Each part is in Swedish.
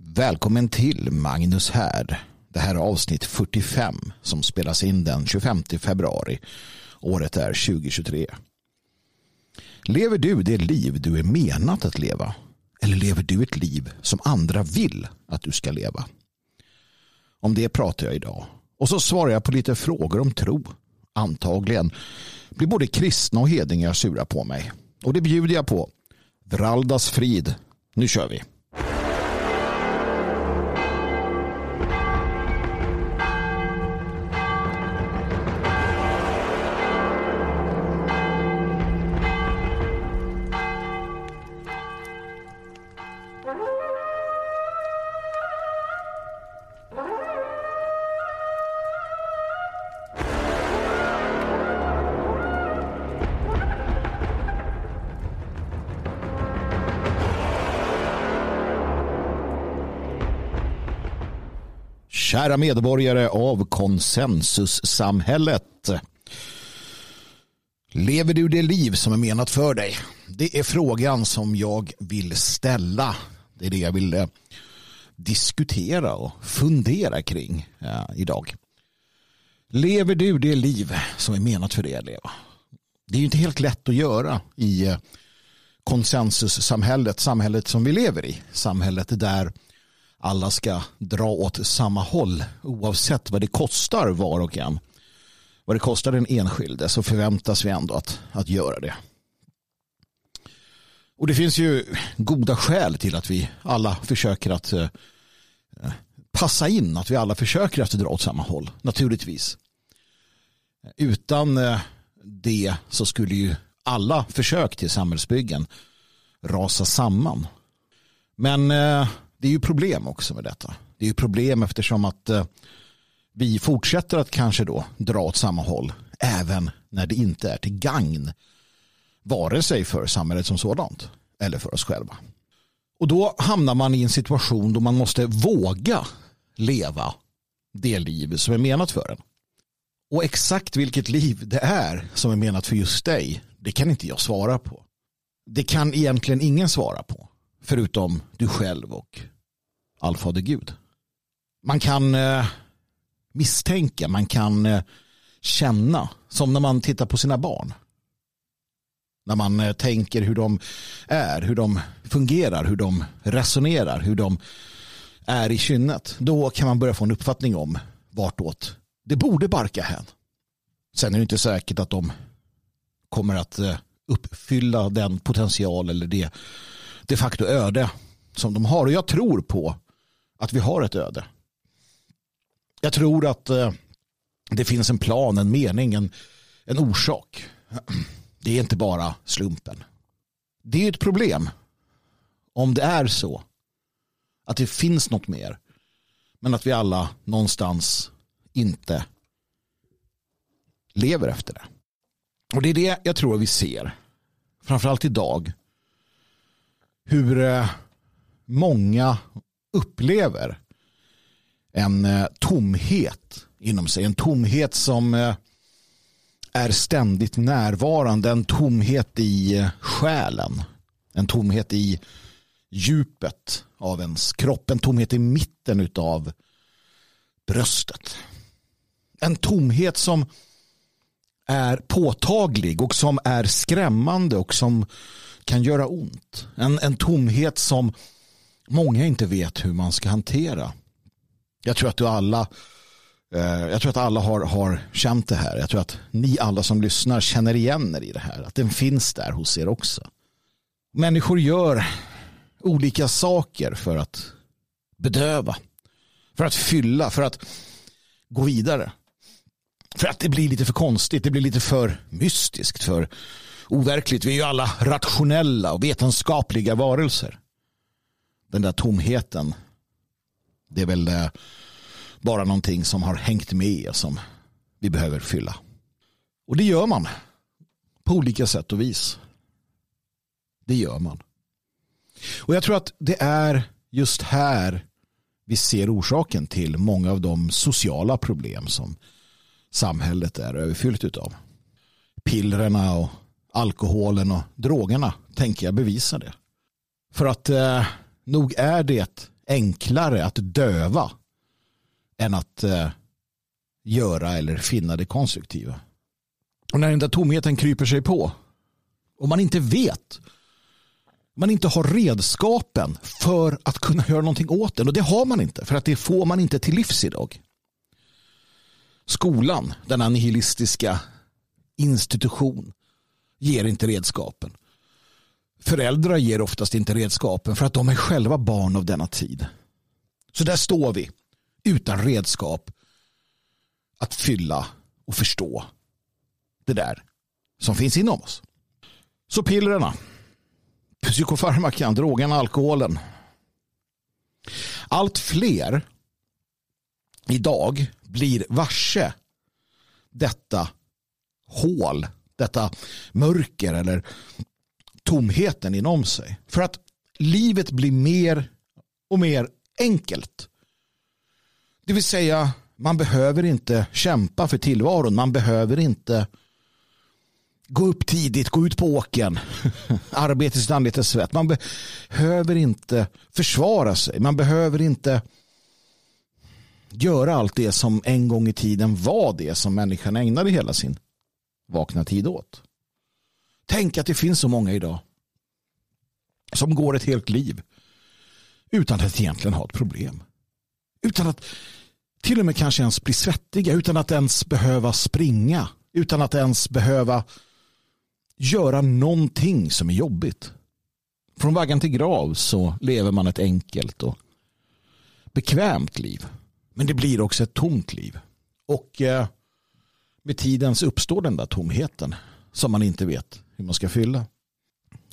Välkommen till Magnus här. Det här är avsnitt 45 som spelas in den 25 februari. Året är 2023. Lever du det liv du är menat att leva? Eller lever du ett liv som andra vill att du ska leva? Om det pratar jag idag. Och så svarar jag på lite frågor om tro. Antagligen blir både kristna och hedningar sura på mig. Och det bjuder jag på. Vraldas frid. Nu kör vi. Kära medborgare av konsensussamhället. Lever du det liv som är menat för dig? Det är frågan som jag vill ställa. Det är det jag vill eh, diskutera och fundera kring eh, idag. Lever du det liv som är menat för dig att leva? Det är ju inte helt lätt att göra i eh, konsensussamhället, samhället som vi lever i. Samhället där alla ska dra åt samma håll oavsett vad det kostar var och en. Vad det kostar den enskilde så förväntas vi ändå att, att göra det. Och det finns ju goda skäl till att vi alla försöker att eh, passa in, att vi alla försöker att dra åt samma håll, naturligtvis. Utan eh, det så skulle ju alla försök till samhällsbyggen rasa samman. Men eh, det är ju problem också med detta. Det är ju problem eftersom att eh, vi fortsätter att kanske då dra åt samma håll även när det inte är till gagn vare sig för samhället som sådant eller för oss själva. Och då hamnar man i en situation då man måste våga leva det liv som är menat för en. Och exakt vilket liv det är som är menat för just dig, det kan inte jag svara på. Det kan egentligen ingen svara på förutom du själv och allfader Gud. Man kan eh, misstänka, man kan eh, känna, som när man tittar på sina barn. När man eh, tänker hur de är, hur de fungerar, hur de resonerar, hur de är i kynnet. Då kan man börja få en uppfattning om vartåt det borde barka hän. Sen är det inte säkert att de kommer att eh, uppfylla den potential eller det de facto öde som de har. Och jag tror på att vi har ett öde. Jag tror att eh, det finns en plan, en mening, en, en orsak. Det är inte bara slumpen. Det är ett problem om det är så att det finns något mer men att vi alla någonstans inte lever efter det. Och det är det jag tror vi ser. Framförallt idag. Hur eh, många upplever en eh, tomhet inom sig. En tomhet som eh, är ständigt närvarande. En tomhet i eh, själen. En tomhet i djupet av ens kropp. En tomhet i mitten av bröstet. En tomhet som är påtaglig och som är skrämmande och som kan göra ont. En, en tomhet som många inte vet hur man ska hantera. Jag tror att du alla eh, jag tror att alla har, har känt det här. Jag tror att ni alla som lyssnar känner igen er i det här. Att den finns där hos er också. Människor gör olika saker för att bedöva. För att fylla, för att gå vidare. För att det blir lite för konstigt, det blir lite för mystiskt, för overkligt. Vi är ju alla rationella och vetenskapliga varelser. Den där tomheten, det är väl eh, bara någonting som har hängt med och som vi behöver fylla. Och det gör man på olika sätt och vis. Det gör man. Och jag tror att det är just här vi ser orsaken till många av de sociala problem som samhället är överfyllt av. Pillerna och alkoholen och drogerna tänker jag bevisa det. För att eh, nog är det enklare att döva än att eh, göra eller finna det konstruktiva. Och när den där tomheten kryper sig på och man inte vet man inte har redskapen för att kunna göra någonting åt den. Och det har man inte, för att det får man inte till livs idag. Skolan, denna nihilistiska institution, ger inte redskapen. Föräldrar ger oftast inte redskapen för att de är själva barn av denna tid. Så där står vi, utan redskap att fylla och förstå det där som finns inom oss. Så pillerna, psykofarmakan, drogen, alkoholen. Allt fler idag blir varse detta hål, detta mörker eller tomheten inom sig. För att livet blir mer och mer enkelt. Det vill säga, man behöver inte kämpa för tillvaron. Man behöver inte gå upp tidigt, gå ut på åken, arbeta sitt anletes svett. Man behöver inte försvara sig. Man behöver inte göra allt det som en gång i tiden var det som människan ägnade hela sin vakna tid åt. Tänk att det finns så många idag som går ett helt liv utan att egentligen ha ett problem. Utan att till och med kanske ens bli svettiga, utan att ens behöva springa, utan att ens behöva göra någonting som är jobbigt. Från vaggan till grav så lever man ett enkelt och bekvämt liv. Men det blir också ett tomt liv. Och eh, med tiden så uppstår den där tomheten som man inte vet hur man ska fylla.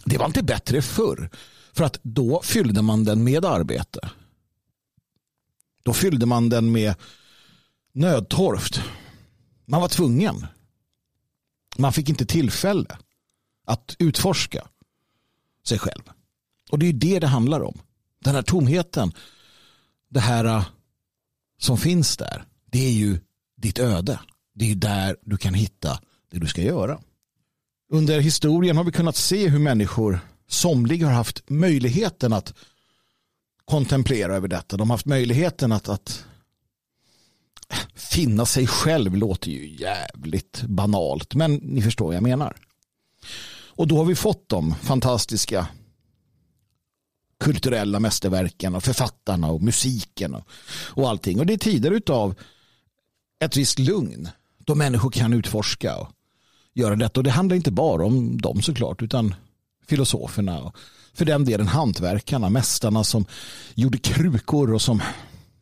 Det var inte bättre förr. För att då fyllde man den med arbete. Då fyllde man den med nödtorft. Man var tvungen. Man fick inte tillfälle att utforska sig själv. Och det är det det handlar om. Den här tomheten, det här äh, som finns där, det är ju ditt öde. Det är där du kan hitta det du ska göra. Under historien har vi kunnat se hur människor, somliga har haft möjligheten att kontemplera över detta. De har haft möjligheten att, att finna sig själv låter ju jävligt banalt. Men ni förstår vad jag menar. Och då har vi fått de fantastiska kulturella mästerverken och författarna och musiken och, och allting. Och det är tider av ett visst lugn då människor kan utforska och göra detta. Och det handlar inte bara om dem såklart utan filosoferna och för den delen hantverkarna, mästarna som gjorde krukor och som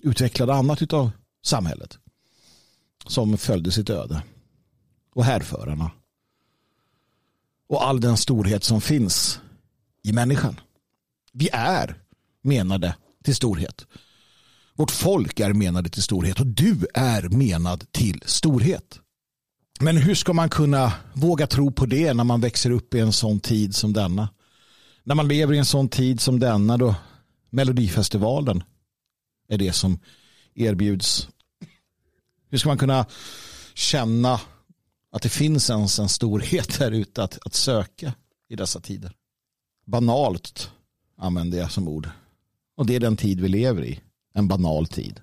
utvecklade annat av samhället som följde sitt öde. Och härförarna och all den storhet som finns i människan. Vi är menade till storhet. Vårt folk är menade till storhet och du är menad till storhet. Men hur ska man kunna våga tro på det när man växer upp i en sån tid som denna? När man lever i en sån tid som denna då Melodifestivalen är det som erbjuds. Hur ska man kunna känna att det finns ens en storhet där ute att, att söka i dessa tider. Banalt använder jag som ord. Och det är den tid vi lever i. En banal tid.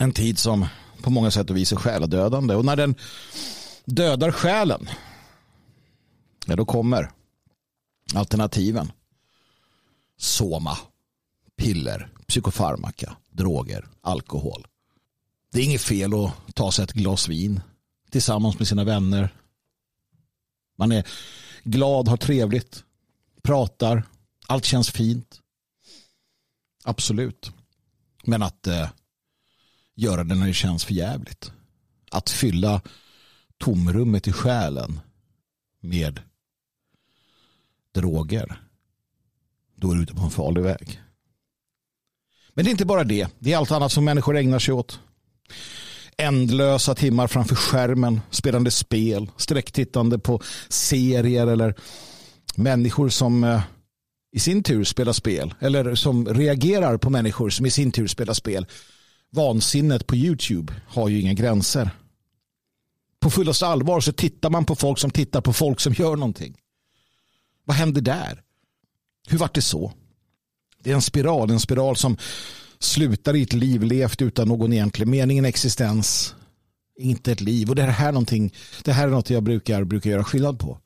En tid som på många sätt och vis är själadödande. Och när den dödar själen, ja då kommer alternativen. Soma, piller, psykofarmaka, droger, alkohol. Det är inget fel att ta sig ett glas vin tillsammans med sina vänner. Man är glad, har trevligt, pratar, allt känns fint. Absolut. Men att eh, göra det när det känns för jävligt. Att fylla tomrummet i själen med droger. Då är du ute på en farlig väg. Men det är inte bara det. Det är allt annat som människor ägnar sig åt ändlösa timmar framför skärmen, spelande spel, sträcktittande på serier eller människor som eh, i sin tur spelar spel eller som reagerar på människor som i sin tur spelar spel. Vansinnet på YouTube har ju inga gränser. På fullaste allvar så tittar man på folk som tittar på folk som gör någonting. Vad händer där? Hur vart det så? Det är en spiral, en spiral som slutar i ett liv levt utan någon egentlig mening, en existens. Inte ett liv. Och det här, någonting, det här är något jag brukar, brukar göra skillnad på.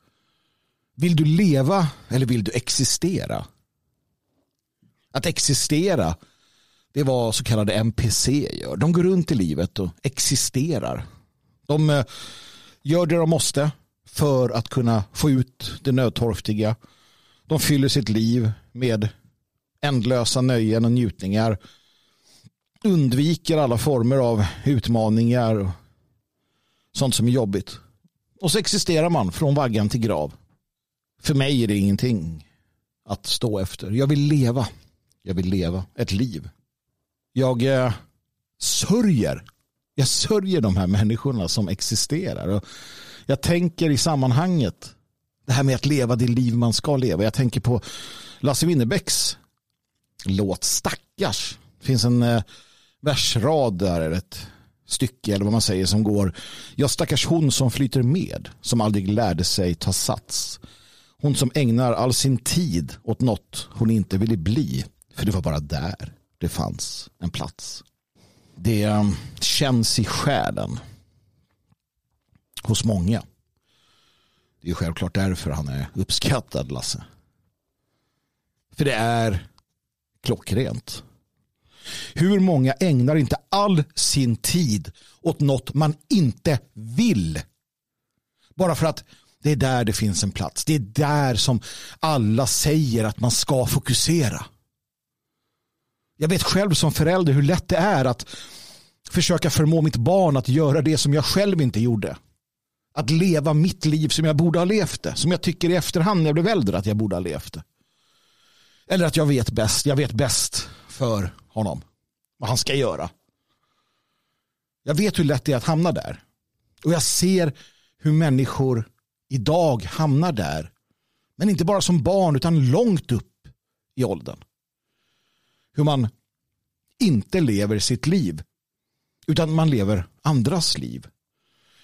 Vill du leva eller vill du existera? Att existera, det är vad så kallade NPC gör. De går runt i livet och existerar. De eh, gör det de måste för att kunna få ut det nödtorftiga. De fyller sitt liv med ändlösa nöjen och njutningar. Undviker alla former av utmaningar och sånt som är jobbigt. Och så existerar man från vaggan till grav. För mig är det ingenting att stå efter. Jag vill leva. Jag vill leva ett liv. Jag eh, sörjer. Jag sörjer de här människorna som existerar. Och jag tänker i sammanhanget det här med att leva det liv man ska leva. Jag tänker på Lasse Winnerbäcks låt Stackars. Det finns en eh, versrad där, eller ett stycke eller vad man säger som går. Jag stackars hon som flyter med, som aldrig lärde sig ta sats. Hon som ägnar all sin tid åt något hon inte ville bli. För det var bara där det fanns en plats. Det ehm, känns i själen. Hos många. Det är självklart därför han är uppskattad, Lasse. För det är klockrent. Hur många ägnar inte all sin tid åt något man inte vill? Bara för att det är där det finns en plats. Det är där som alla säger att man ska fokusera. Jag vet själv som förälder hur lätt det är att försöka förmå mitt barn att göra det som jag själv inte gjorde. Att leva mitt liv som jag borde ha levt det. Som jag tycker i efterhand när jag blev äldre att jag borde ha levt det. Eller att jag vet bäst. Jag vet bäst för honom. Vad han ska göra. Jag vet hur lätt det är att hamna där. Och jag ser hur människor idag hamnar där. Men inte bara som barn utan långt upp i åldern. Hur man inte lever sitt liv. Utan man lever andras liv.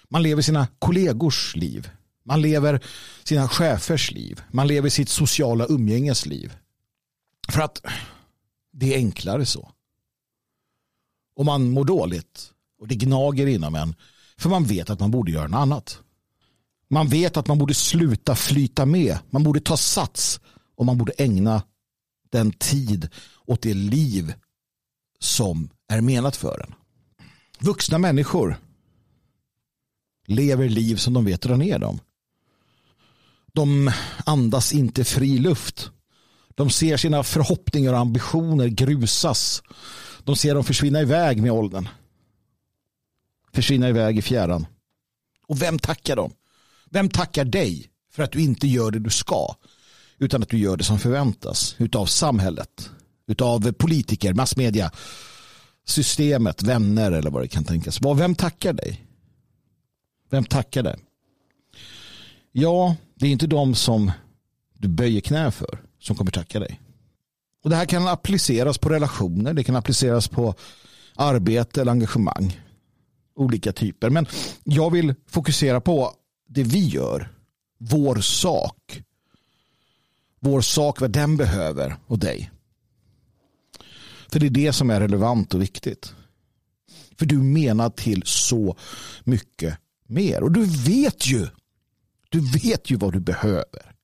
Man lever sina kollegors liv. Man lever sina chefers liv. Man lever sitt sociala umgänges liv. För att det är enklare så. Och man mår dåligt. Och det gnager inom en. För man vet att man borde göra något annat. Man vet att man borde sluta flyta med. Man borde ta sats. Och man borde ägna den tid åt det liv som är menat för en. Vuxna människor lever liv som de vet drar ner dem. De andas inte fri luft. De ser sina förhoppningar och ambitioner grusas. De ser dem försvinna iväg med åldern. Försvinna iväg i fjärran. Och vem tackar dem? Vem tackar dig för att du inte gör det du ska? Utan att du gör det som förväntas utav samhället, utav politiker, massmedia, systemet, vänner eller vad det kan tänkas vara. Vem tackar dig? Vem tackar dig? Ja, det är inte de som du böjer knä för som kommer tacka dig. Och Det här kan appliceras på relationer, det kan appliceras på arbete eller engagemang. Olika typer. Men jag vill fokusera på det vi gör. Vår sak. Vår sak, vad den behöver och dig. För det är det som är relevant och viktigt. För du menar till så mycket mer. Och du vet ju. Du vet ju vad du behöver.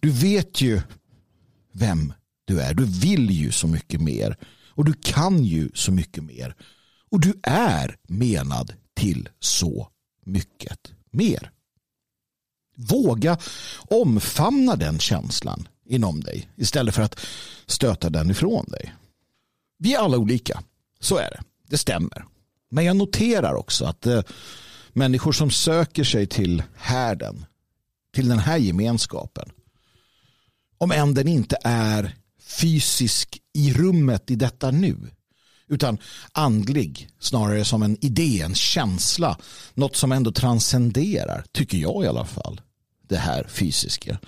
Du vet ju vem du är. Du vill ju så mycket mer. Och du kan ju så mycket mer. Och du är menad till så mycket mer. Våga omfamna den känslan inom dig istället för att stöta den ifrån dig. Vi är alla olika. Så är det. Det stämmer. Men jag noterar också att eh, människor som söker sig till härden, till den här gemenskapen, om än den inte är fysisk i rummet i detta nu, utan andlig, snarare som en idé, en känsla, något som ändå transcenderar, tycker jag i alla fall, det här fysiska.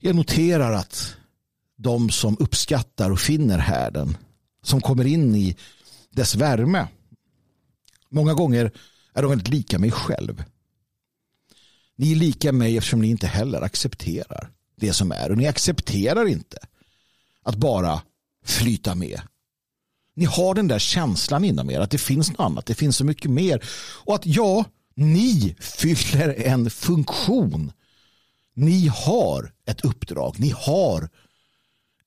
Jag noterar att de som uppskattar och finner härden, som kommer in i dess värme, många gånger är de väldigt lika mig själv. Ni är lika mig eftersom ni inte heller accepterar det som är. Och ni accepterar inte att bara flyta med Ni har den där känslan inom er att det finns något annat, det finns så mycket mer. Och att ja, ni fyller en funktion. Ni har ett uppdrag, ni har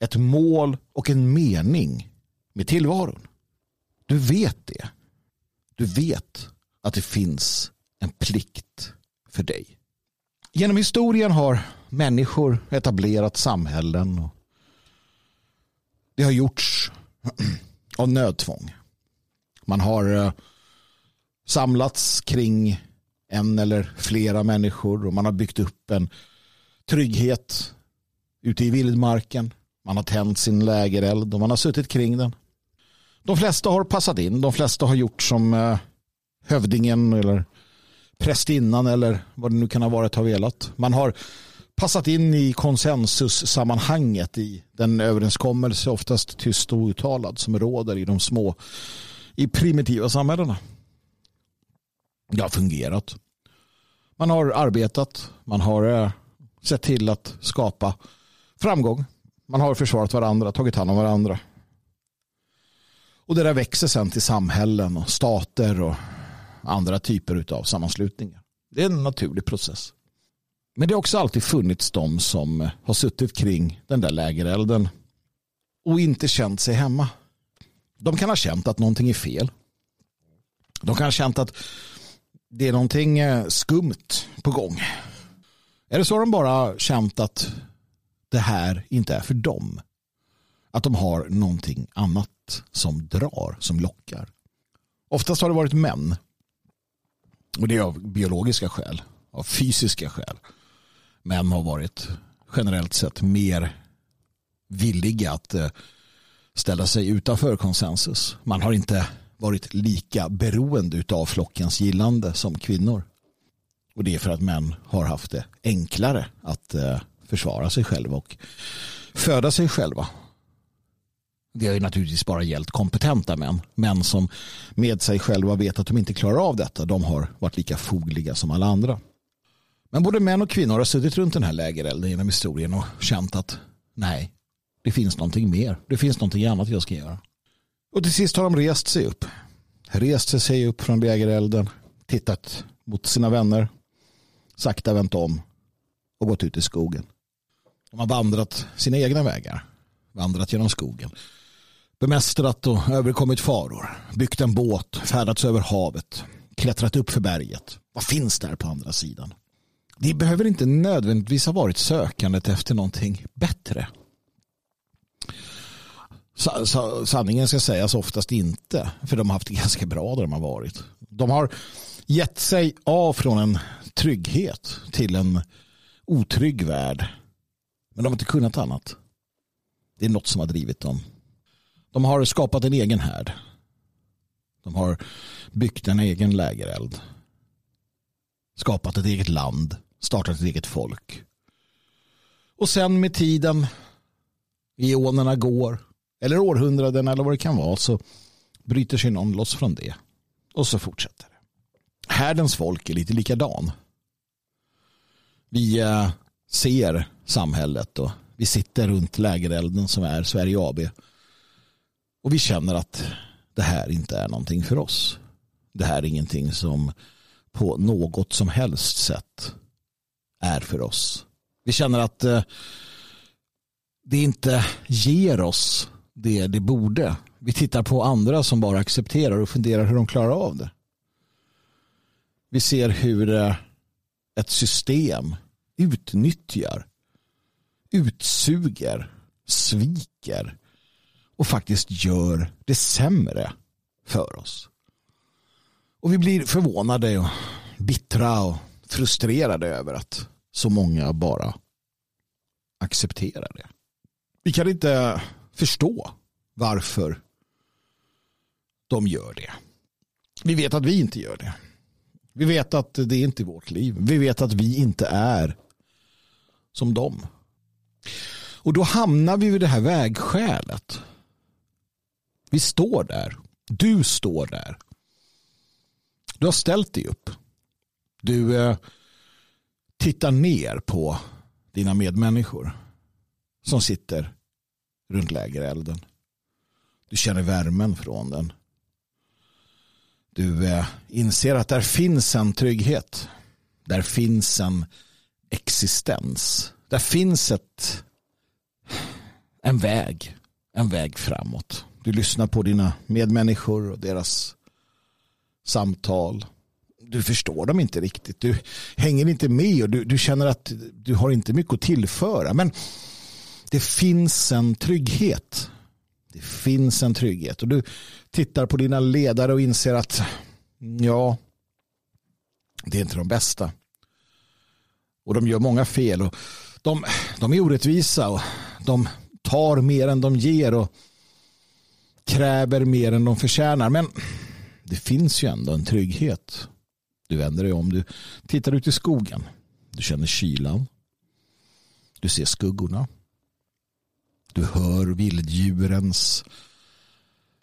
ett mål och en mening med tillvaron. Du vet det. Du vet att det finns en plikt för dig. Genom historien har människor etablerat samhällen. Och det har gjorts av nödtvång. Man har eh, samlats kring en eller flera människor och man har byggt upp en trygghet ute i vildmarken. Man har tänt sin lägereld och man har suttit kring den. De flesta har passat in. De flesta har gjort som eh, hövdingen eller prästinnan eller vad det nu kan ha varit har velat. Man har passat in i konsensussammanhanget i den överenskommelse, oftast tyst och uttalad, som råder i de små, i primitiva samhällena. Det har fungerat. Man har arbetat, man har eh, sett till att skapa framgång. Man har försvarat varandra, tagit hand om varandra. Och det där växer sen till samhällen och stater och andra typer av sammanslutningar. Det är en naturlig process. Men det har också alltid funnits de som har suttit kring den där lägerelden och inte känt sig hemma. De kan ha känt att någonting är fel. De kan ha känt att det är någonting eh, skumt på gång. Eller så har de bara känt att det här inte är för dem. Att de har någonting annat som drar, som lockar. Oftast har det varit män. Och det är av biologiska skäl, av fysiska skäl. Män har varit generellt sett mer villiga att eh, ställa sig utanför konsensus. Man har inte varit lika beroende av flockens gillande som kvinnor. Och det är för att män har haft det enklare att eh, försvara sig själva och föda sig själva. Det har ju naturligtvis bara gällt kompetenta män. Män som med sig själva vet att de inte klarar av detta. De har varit lika fogliga som alla andra. Men både män och kvinnor har suttit runt den här lägerelden genom historien och känt att nej, det finns någonting mer. Det finns någonting annat jag ska göra. Och till sist har de rest sig upp. Rest sig upp från lägerelden, tittat mot sina vänner, sakta vänt om och gått ut i skogen. De har vandrat sina egna vägar, vandrat genom skogen, bemästrat och överkommit faror, byggt en båt, färdats över havet, klättrat upp för berget. Vad finns där på andra sidan? Det behöver inte nödvändigtvis ha varit sökandet efter någonting bättre. Sanningen ska sägas oftast inte, för de har haft det ganska bra där de har varit. De har gett sig av från en trygghet till en otrygg värld. Men de har inte kunnat annat. Det är något som har drivit dem. De har skapat en egen härd. De har byggt en egen lägereld. Skapat ett eget land. Startat ett eget folk. Och sen med tiden, eonerna går, eller århundraden eller vad det kan vara, så bryter sig någon loss från det. Och så fortsätter det. Härdens folk är lite likadan. Vi eh, ser samhället och vi sitter runt lägerelden som är Sverige AB. Och vi känner att det här inte är någonting för oss. Det här är ingenting som på något som helst sätt är för oss. Vi känner att eh, det inte ger oss det det borde. Vi tittar på andra som bara accepterar och funderar hur de klarar av det. Vi ser hur eh, ett system utnyttjar, utsuger, sviker och faktiskt gör det sämre för oss. Och vi blir förvånade och bittra och frustrerade över att så många bara accepterar det. Vi kan inte förstå varför de gör det. Vi vet att vi inte gör det. Vi vet att det inte är vårt liv. Vi vet att vi inte är som dem. Och då hamnar vi vid det här vägskälet. Vi står där. Du står där. Du har ställt dig upp. Du eh, tittar ner på dina medmänniskor som sitter runt lägerelden. Du känner värmen från den. Du eh, inser att där finns en trygghet. Där finns en existens. Där finns ett, en väg. En väg framåt. Du lyssnar på dina medmänniskor och deras samtal. Du förstår dem inte riktigt. Du hänger inte med och du, du känner att du har inte mycket att tillföra. Men det finns en trygghet. Det finns en trygghet. Och du tittar på dina ledare och inser att ja, det är inte de bästa. Och de gör många fel. Och de, de är orättvisa och de tar mer än de ger och kräver mer än de förtjänar. Men det finns ju ändå en trygghet. Du vänder dig om, du tittar ut i skogen. Du känner kylan. Du ser skuggorna. Du hör vilddjurens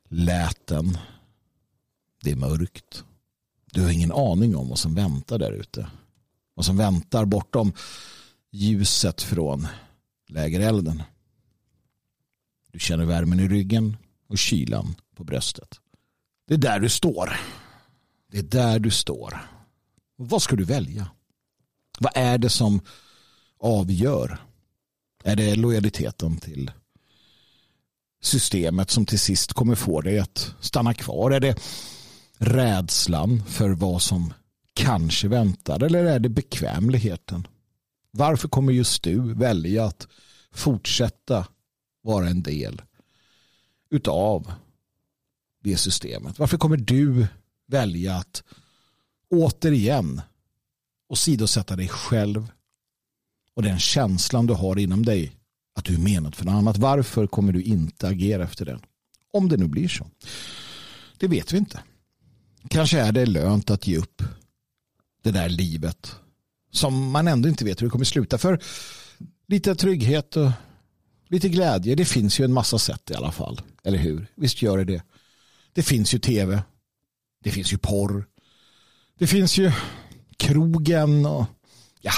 läten. Det är mörkt. Du har ingen aning om vad som väntar där ute. Vad som väntar bortom ljuset från lägerelden. Du känner värmen i ryggen och kylan på bröstet. Det är där du står. Det är där du står. Vad ska du välja? Vad är det som avgör? Är det lojaliteten till systemet som till sist kommer få dig att stanna kvar? Är det rädslan för vad som kanske väntar eller är det bekvämligheten? Varför kommer just du välja att fortsätta vara en del utav det systemet? Varför kommer du välja att återigen och sidosätta dig själv och den känslan du har inom dig att du är menad för något annat. Varför kommer du inte agera efter den? Om det nu blir så. Det vet vi inte. Kanske är det lönt att ge upp det där livet som man ändå inte vet hur det kommer sluta. För lite trygghet och lite glädje, det finns ju en massa sätt i alla fall. Eller hur? Visst gör det det. Det finns ju tv. Det finns ju porr. Det finns ju krogen och ja,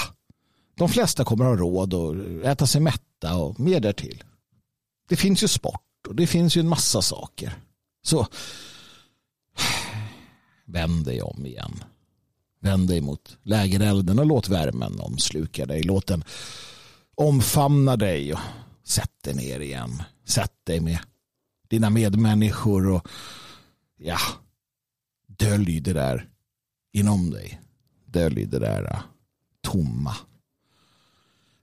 de flesta kommer ha råd att äta sig mätta och mer därtill. Det finns ju sport och det finns ju en massa saker. Så vänd dig om igen. Vänd dig mot lägerelden och låt värmen omsluka dig. Låt den omfamna dig och sätt dig ner igen. Sätt dig med dina medmänniskor och ja, dölj det där inom dig. Dölj det där tomma.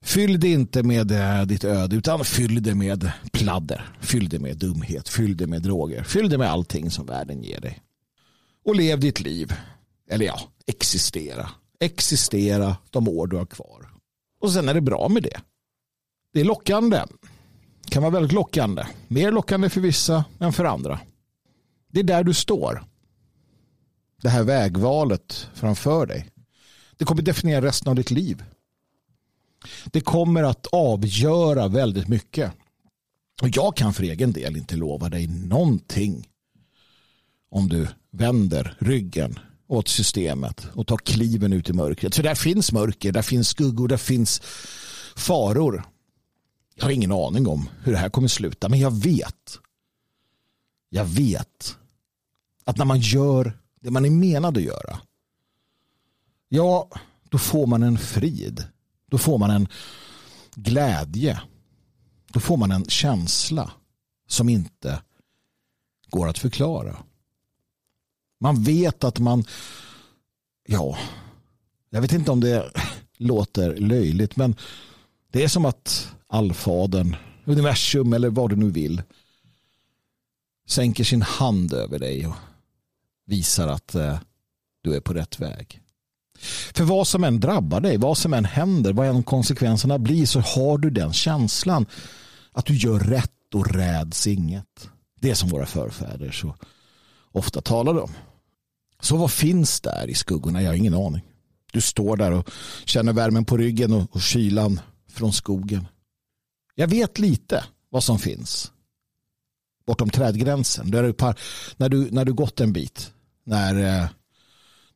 Fyll det inte med eh, ditt öde utan fyll det med pladder. Fyll det med dumhet. Fyll det med droger. Fyll det med allting som världen ger dig. Och lev ditt liv. Eller ja, existera. Existera de år du har kvar. Och sen är det bra med det. Det är lockande. Det kan vara väldigt lockande. Mer lockande för vissa än för andra. Det är där du står det här vägvalet framför dig. Det kommer definiera resten av ditt liv. Det kommer att avgöra väldigt mycket. Och jag kan för egen del inte lova dig någonting om du vänder ryggen åt systemet och tar kliven ut i mörkret. För där finns mörker, där finns skuggor, där finns faror. Jag har ingen aning om hur det här kommer sluta, men jag vet. Jag vet att när man gör det man är menad att göra, ja, då får man en frid. Då får man en glädje. Då får man en känsla som inte går att förklara. Man vet att man, ja, jag vet inte om det låter löjligt, men det är som att allfadern, universum eller vad du nu vill, sänker sin hand över dig och visar att eh, du är på rätt väg. För vad som än drabbar dig, vad som än händer, vad än konsekvenserna blir så har du den känslan att du gör rätt och räds inget. Det är som våra förfäder så ofta talade om. Så vad finns där i skuggorna? Jag har ingen aning. Du står där och känner värmen på ryggen och, och kylan från skogen. Jag vet lite vad som finns bortom trädgränsen. Där du, när, du, när du gått en bit när, eh,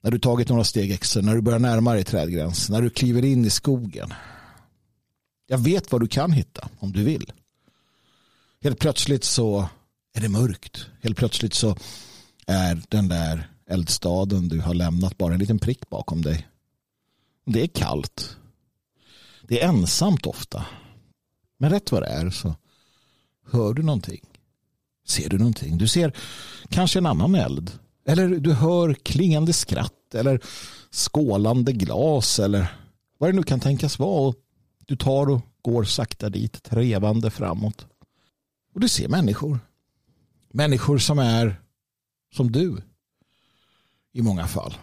när du tagit några steg extra, när du börjar närma dig trädgränsen, när du kliver in i skogen. Jag vet vad du kan hitta om du vill. Helt plötsligt så är det mörkt. Helt plötsligt så är den där eldstaden du har lämnat bara en liten prick bakom dig. Det är kallt. Det är ensamt ofta. Men rätt vad det är så hör du någonting. Ser du någonting? Du ser kanske en annan eld. Eller du hör klingande skratt eller skålande glas eller vad det nu kan tänkas vara. Du tar och går sakta dit, trevande framåt. Och du ser människor. Människor som är som du. I många fall.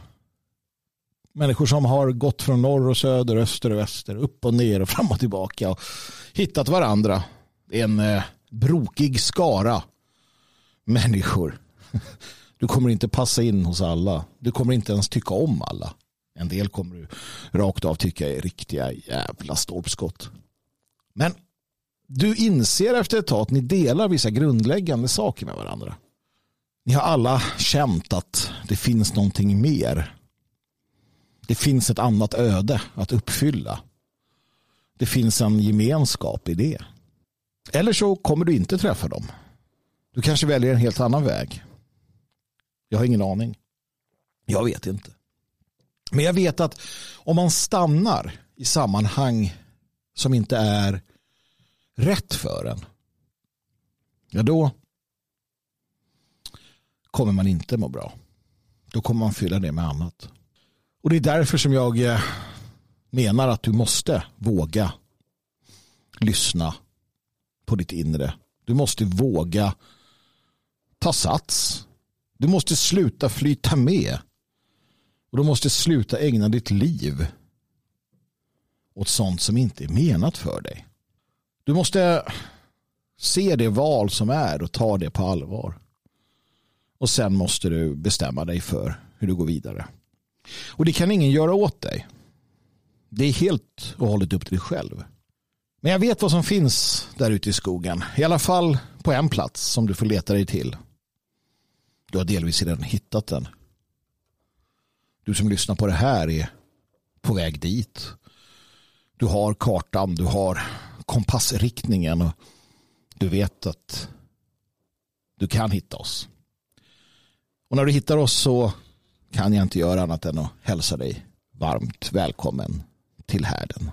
Människor som har gått från norr och söder, öster och väster, upp och ner och fram och tillbaka och hittat varandra. Det är en eh, brokig skara människor. Du kommer inte passa in hos alla. Du kommer inte ens tycka om alla. En del kommer du rakt av tycka är riktiga jävla stolpskott. Men du inser efter ett tag att ni delar vissa grundläggande saker med varandra. Ni har alla känt att det finns någonting mer. Det finns ett annat öde att uppfylla. Det finns en gemenskap i det. Eller så kommer du inte träffa dem. Du kanske väljer en helt annan väg. Jag har ingen aning. Jag vet inte. Men jag vet att om man stannar i sammanhang som inte är rätt för en. Ja, då kommer man inte må bra. Då kommer man fylla det med annat. Och det är därför som jag eh, menar att du måste våga lyssna på ditt inre. Du måste våga ta sats. Du måste sluta flyta med. Och du måste sluta ägna ditt liv åt sånt som inte är menat för dig. Du måste se det val som är och ta det på allvar. Och sen måste du bestämma dig för hur du går vidare. Och det kan ingen göra åt dig. Det är helt och hållet upp till dig själv. Men jag vet vad som finns där ute i skogen. I alla fall på en plats som du får leta dig till. Du har delvis redan hittat den. Du som lyssnar på det här är på väg dit. Du har kartan, du har kompassriktningen och du vet att du kan hitta oss. Och när du hittar oss så kan jag inte göra annat än att hälsa dig varmt välkommen till härden.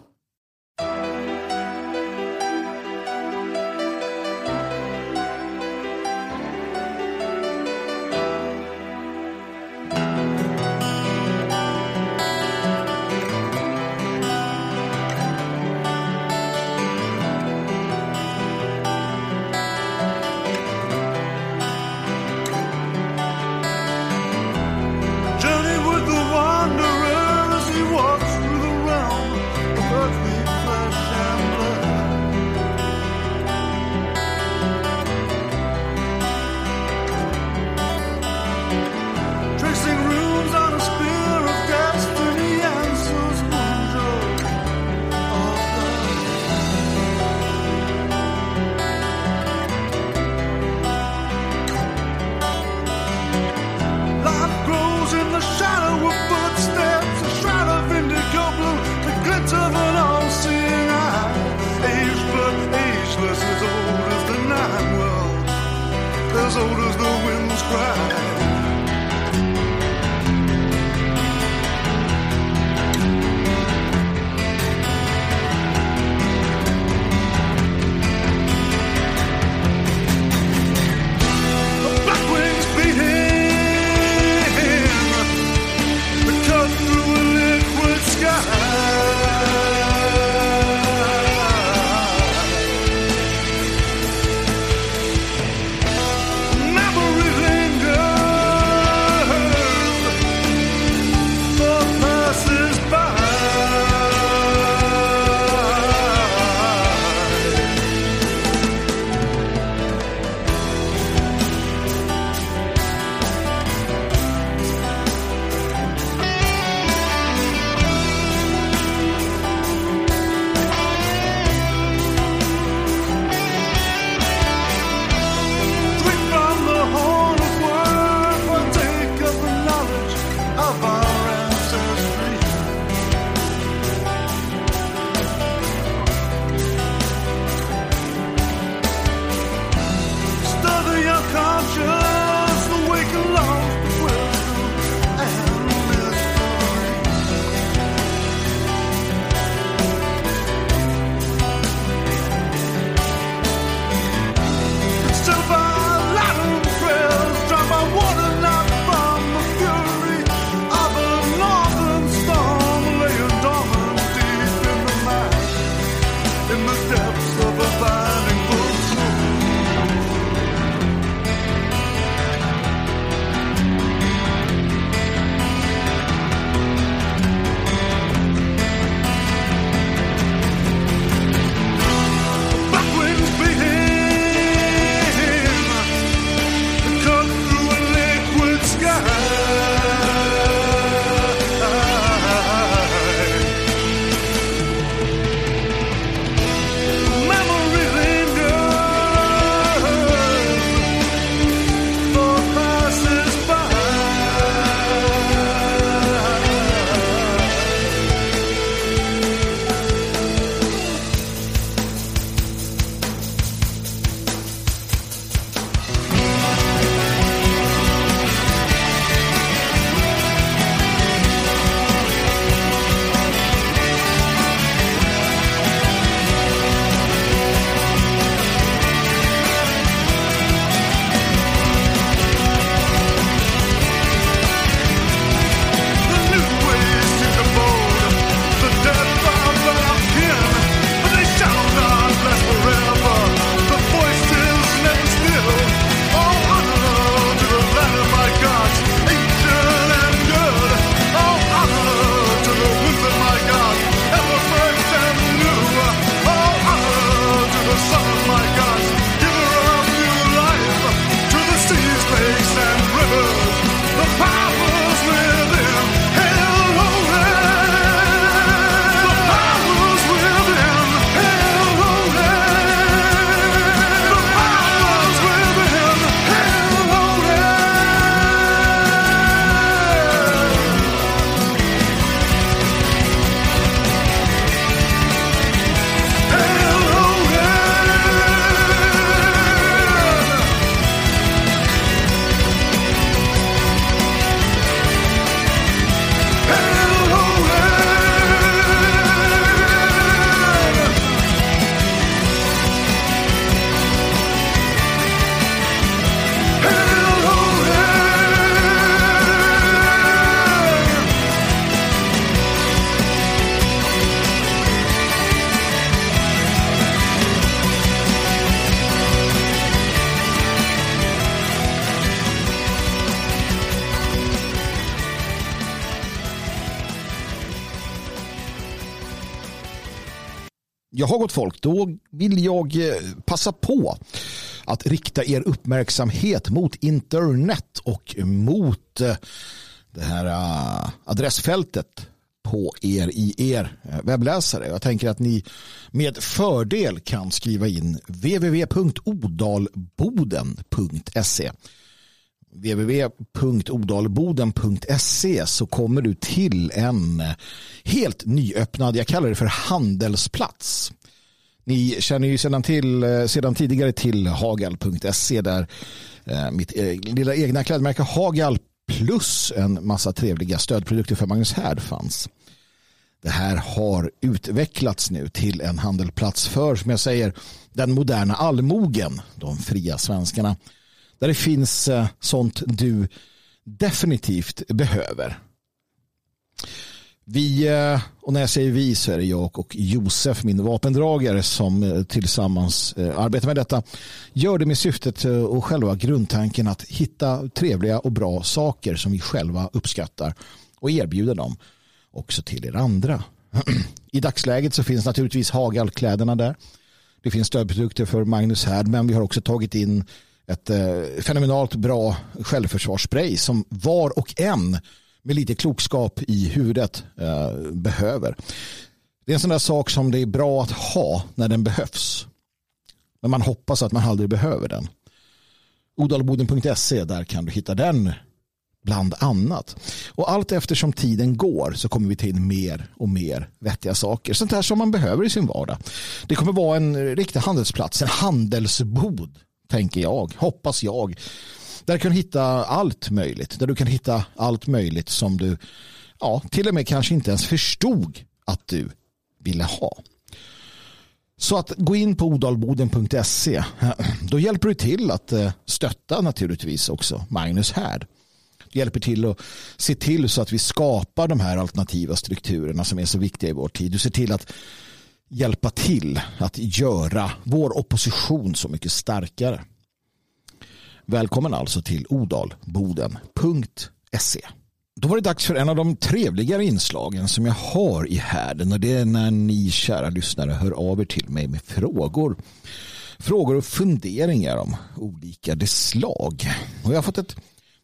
Folk, då vill jag eh, passa på att rikta er uppmärksamhet mot internet och mot eh, det här eh, adressfältet på er i er webbläsare. Jag tänker att ni med fördel kan skriva in www.odalboden.se www.odalboden.se så kommer du till en helt nyöppnad, jag kallar det för handelsplats. Ni känner ju sedan, till, eh, sedan tidigare till hagal.se där eh, mitt eh, lilla egna klädmärke Hagal plus en massa trevliga stödprodukter för Magnus Härd fanns. Det här har utvecklats nu till en handelplats för, som jag säger, den moderna allmogen, de fria svenskarna där det finns sånt du definitivt behöver. Vi, eh, och när jag säger vi så är det jag och Josef, min vapendragare, som eh, tillsammans eh, arbetar med detta. Gör det med syftet och själva grundtanken att hitta trevliga och bra saker som vi själva uppskattar och erbjuda dem också till er andra. I dagsläget så finns naturligtvis Hagalkläderna där. Det finns stödprodukter för Magnus Härd men vi har också tagit in ett fenomenalt bra självförsvarsspray som var och en med lite klokskap i huvudet eh, behöver. Det är en sån där sak som det är bra att ha när den behövs. Men man hoppas att man aldrig behöver den. Odalboden.se, där kan du hitta den bland annat. Och allt eftersom tiden går så kommer vi ta in mer och mer vettiga saker. Sånt här som man behöver i sin vardag. Det kommer vara en riktig handelsplats, en handelsbod tänker jag, hoppas jag. Där du kan hitta allt möjligt. Där du kan hitta allt möjligt som du ja, till och med kanske inte ens förstod att du ville ha. Så att gå in på odalboden.se. Då hjälper du till att eh, stötta naturligtvis också Magnus Härd. Du hjälper till att se till så att vi skapar de här alternativa strukturerna som är så viktiga i vår tid. Du ser till att hjälpa till att göra vår opposition så mycket starkare. Välkommen alltså till odalboden.se. Då var det dags för en av de trevligare inslagen som jag har i härden och det är när ni kära lyssnare hör av er till mig med frågor. Frågor och funderingar om olika slag. Och jag har fått ett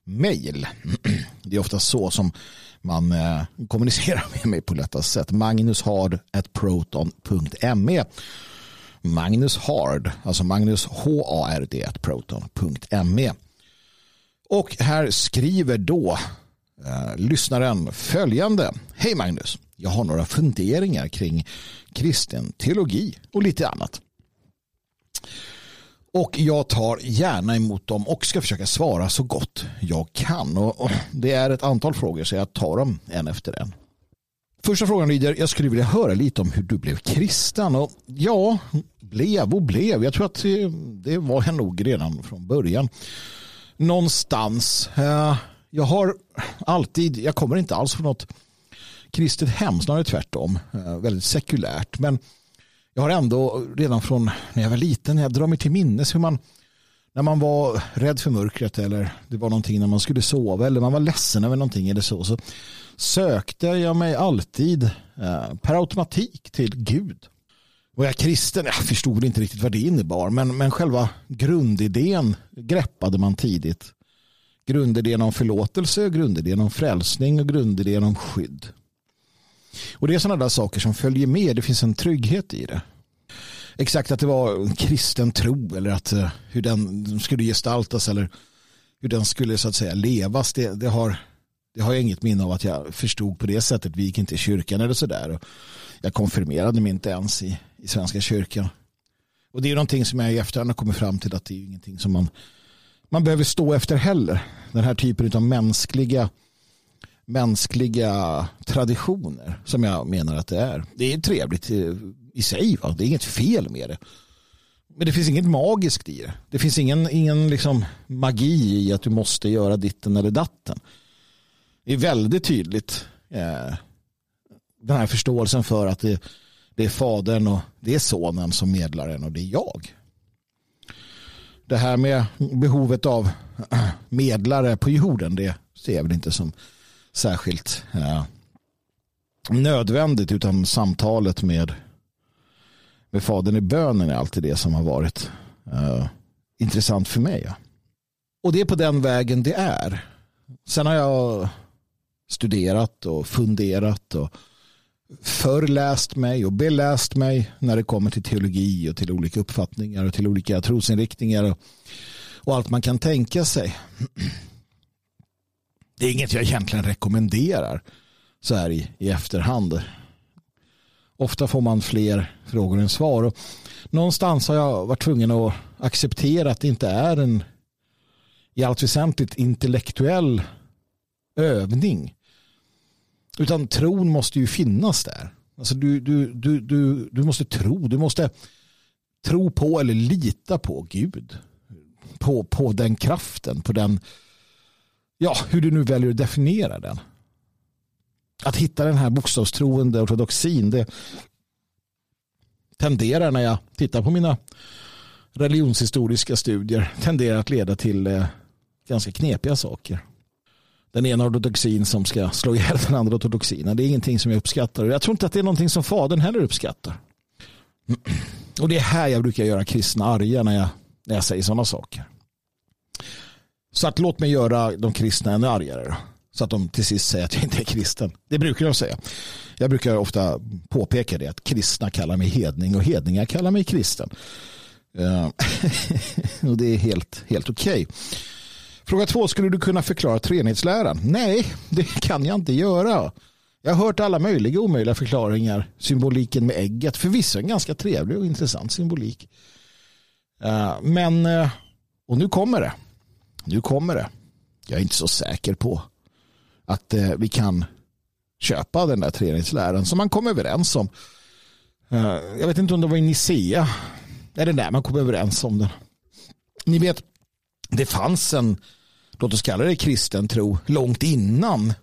mejl. Det är ofta så som man eh, kommunicerar med mig på lättast sätt. Magnus at proton.me Magnus Hard, alltså Magnus H-A-R-D proton.me och här skriver då eh, lyssnaren följande. Hej Magnus, jag har några funderingar kring kristen teologi och lite annat. Och jag tar gärna emot dem och ska försöka svara så gott jag kan. Och, det är ett antal frågor så jag tar dem en efter en. Första frågan lyder, jag skulle vilja höra lite om hur du blev kristen. Och ja, blev och blev. Jag tror att det var jag nog redan från början. Någonstans. Eh, jag har alltid, jag kommer inte alls från något kristet hem, snarare tvärtom. Eh, väldigt sekulärt. Men jag har ändå redan från när jag var liten, jag drar mig till minnes hur man när man var rädd för mörkret eller det var någonting när man skulle sova eller man var ledsen över någonting eller så, så sökte jag mig alltid eh, per automatik till Gud. Var jag kristen? Jag förstod inte riktigt vad det innebar men, men själva grundidén greppade man tidigt. Grundidén om förlåtelse, grundidén om frälsning och grundidén om skydd. Och det är sådana där saker som följer med. Det finns en trygghet i det. Exakt att det var en kristen tro eller att eh, hur den skulle gestaltas eller hur den skulle så att säga levas. Det, det, har, det har jag inget minne av att jag förstod på det sättet. Vi gick inte i kyrkan eller sådär. Jag konfirmerade mig inte ens i, i Svenska kyrkan. Och det är någonting som jag i efterhand har kommit fram till att det är ingenting som man, man behöver stå efter heller. Den här typen av mänskliga mänskliga traditioner som jag menar att det är. Det är trevligt i sig. Va? Det är inget fel med det. Men det finns inget magiskt i det. Det finns ingen, ingen liksom magi i att du måste göra ditten eller datten. Det är väldigt tydligt eh, den här förståelsen för att det, det är fadern och det är sonen som medlaren och det är jag. Det här med behovet av medlare på jorden det ser jag väl inte som särskilt eh, nödvändigt utan samtalet med med Fadern i bönen är alltid det som har varit eh, intressant för mig. Ja. Och det är på den vägen det är. Sen har jag studerat och funderat och förläst mig och beläst mig när det kommer till teologi och till olika uppfattningar och till olika trosinriktningar och, och allt man kan tänka sig. Det är inget jag egentligen rekommenderar så här i, i efterhand. Ofta får man fler frågor än svar. Och någonstans har jag varit tvungen att acceptera att det inte är en i allt väsentligt intellektuell övning. Utan tron måste ju finnas där. Alltså du, du, du, du, du måste tro. Du måste tro på eller lita på Gud. På, på den kraften, på den, ja, hur du nu väljer att definiera den. Att hitta den här bokstavstroende ortodoxin, det tenderar när jag tittar på mina religionshistoriska studier, tenderar att leda till eh, ganska knepiga saker den ena ortodoxin som ska slå ihjäl den andra ortodoxin. Det är ingenting som jag uppskattar. Jag tror inte att det är någonting som fadern heller uppskattar. Och det är här jag brukar göra kristna arga när jag, när jag säger sådana saker. Så att låt mig göra de kristna ännu argare. Då. Så att de till sist säger att jag inte är kristen. Det brukar de säga. Jag brukar ofta påpeka det att kristna kallar mig hedning och hedningar kallar mig kristen. Uh, och det är helt, helt okej. Okay. Fråga två, skulle du kunna förklara treenighetsläran? Nej, det kan jag inte göra. Jag har hört alla möjliga omöjliga förklaringar. Symboliken med ägget, förvisso en ganska trevlig och intressant symbolik. Eh, men, eh, och nu kommer det. Nu kommer det. Jag är inte så säker på att eh, vi kan köpa den där treenighetsläran som man kom överens om. Jag vet inte om det var i Nicea. Är det där man kom överens om den? Ni vet, det fanns en, låt oss kalla det kristen tro, långt innan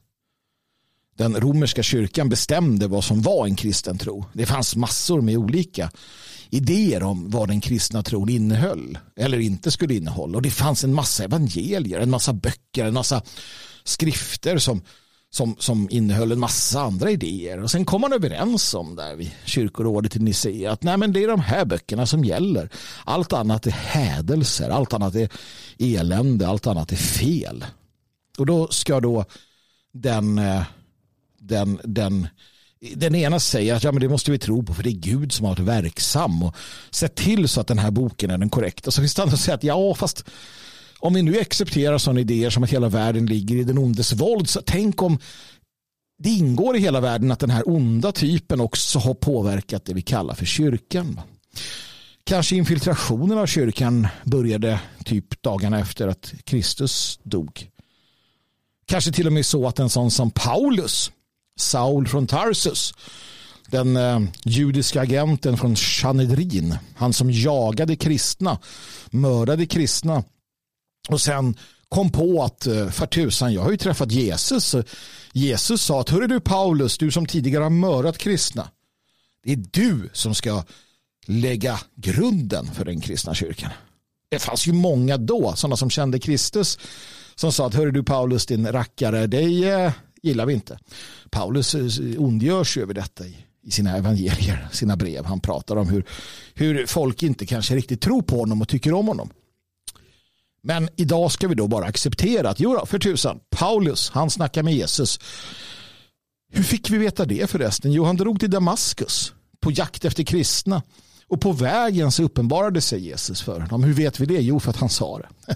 den romerska kyrkan bestämde vad som var en kristen tro. Det fanns massor med olika idéer om vad den kristna tron innehöll eller inte skulle innehålla. Och det fanns en massa evangelier, en massa böcker, en massa skrifter som som, som innehöll en massa andra idéer. Och sen kom man överens om där vid kyrkorådet i Nicea att nej, men det är de här böckerna som gäller. Allt annat är hädelser, allt annat är elände, allt annat är fel. Och då ska då den, eh, den, den, den ena säga att ja, men det måste vi tro på för det är Gud som har varit verksam och sett till så att den här boken är den korrekta. Så finns det andra som säger att ja, fast om vi nu accepterar sådana idéer som att hela världen ligger i den ondes våld, så tänk om det ingår i hela världen att den här onda typen också har påverkat det vi kallar för kyrkan. Kanske infiltrationen av kyrkan började typ dagarna efter att Kristus dog. Kanske till och med så att en sån som Paulus, Saul från Tarsus, den eh, judiska agenten från Chanedrin, han som jagade kristna, mördade kristna och sen kom på att eh, för tusan, jag har ju träffat Jesus. Jesus sa att hörru du Paulus, du som tidigare har mördat kristna. Det är du som ska lägga grunden för den kristna kyrkan. Det fanns ju många då, sådana som kände Kristus, som sa att hörru du Paulus, din rackare, dig eh, gillar vi inte. Paulus eh, ondgörs över detta i, i sina evangelier, sina brev. Han pratar om hur, hur folk inte kanske riktigt tror på honom och tycker om honom. Men idag ska vi då bara acceptera att jo då, för tusan, Paulus, han snackar med Jesus. Hur fick vi veta det förresten? Jo, han drog till Damaskus på jakt efter kristna. Och på vägen så uppenbarade sig Jesus för honom. Hur vet vi det? Jo, för att han sa det.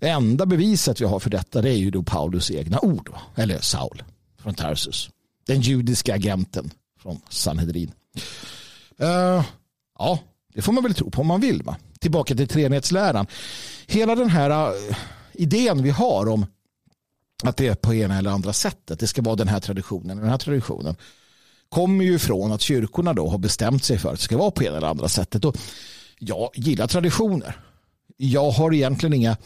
Det enda beviset vi har för detta det är ju då Paulus egna ord. Eller Saul från Tarsus. Den judiska agenten från Sanhedrin. Uh, ja, det får man väl tro på om man vill. Va? Tillbaka till treenighetsläran. Hela den här äh, idén vi har om att det är på ena eller andra sättet. Det ska vara den här traditionen. Den här traditionen kommer ju från att kyrkorna då har bestämt sig för att det ska vara på ena eller andra sättet. Och jag gillar traditioner. Jag har egentligen inga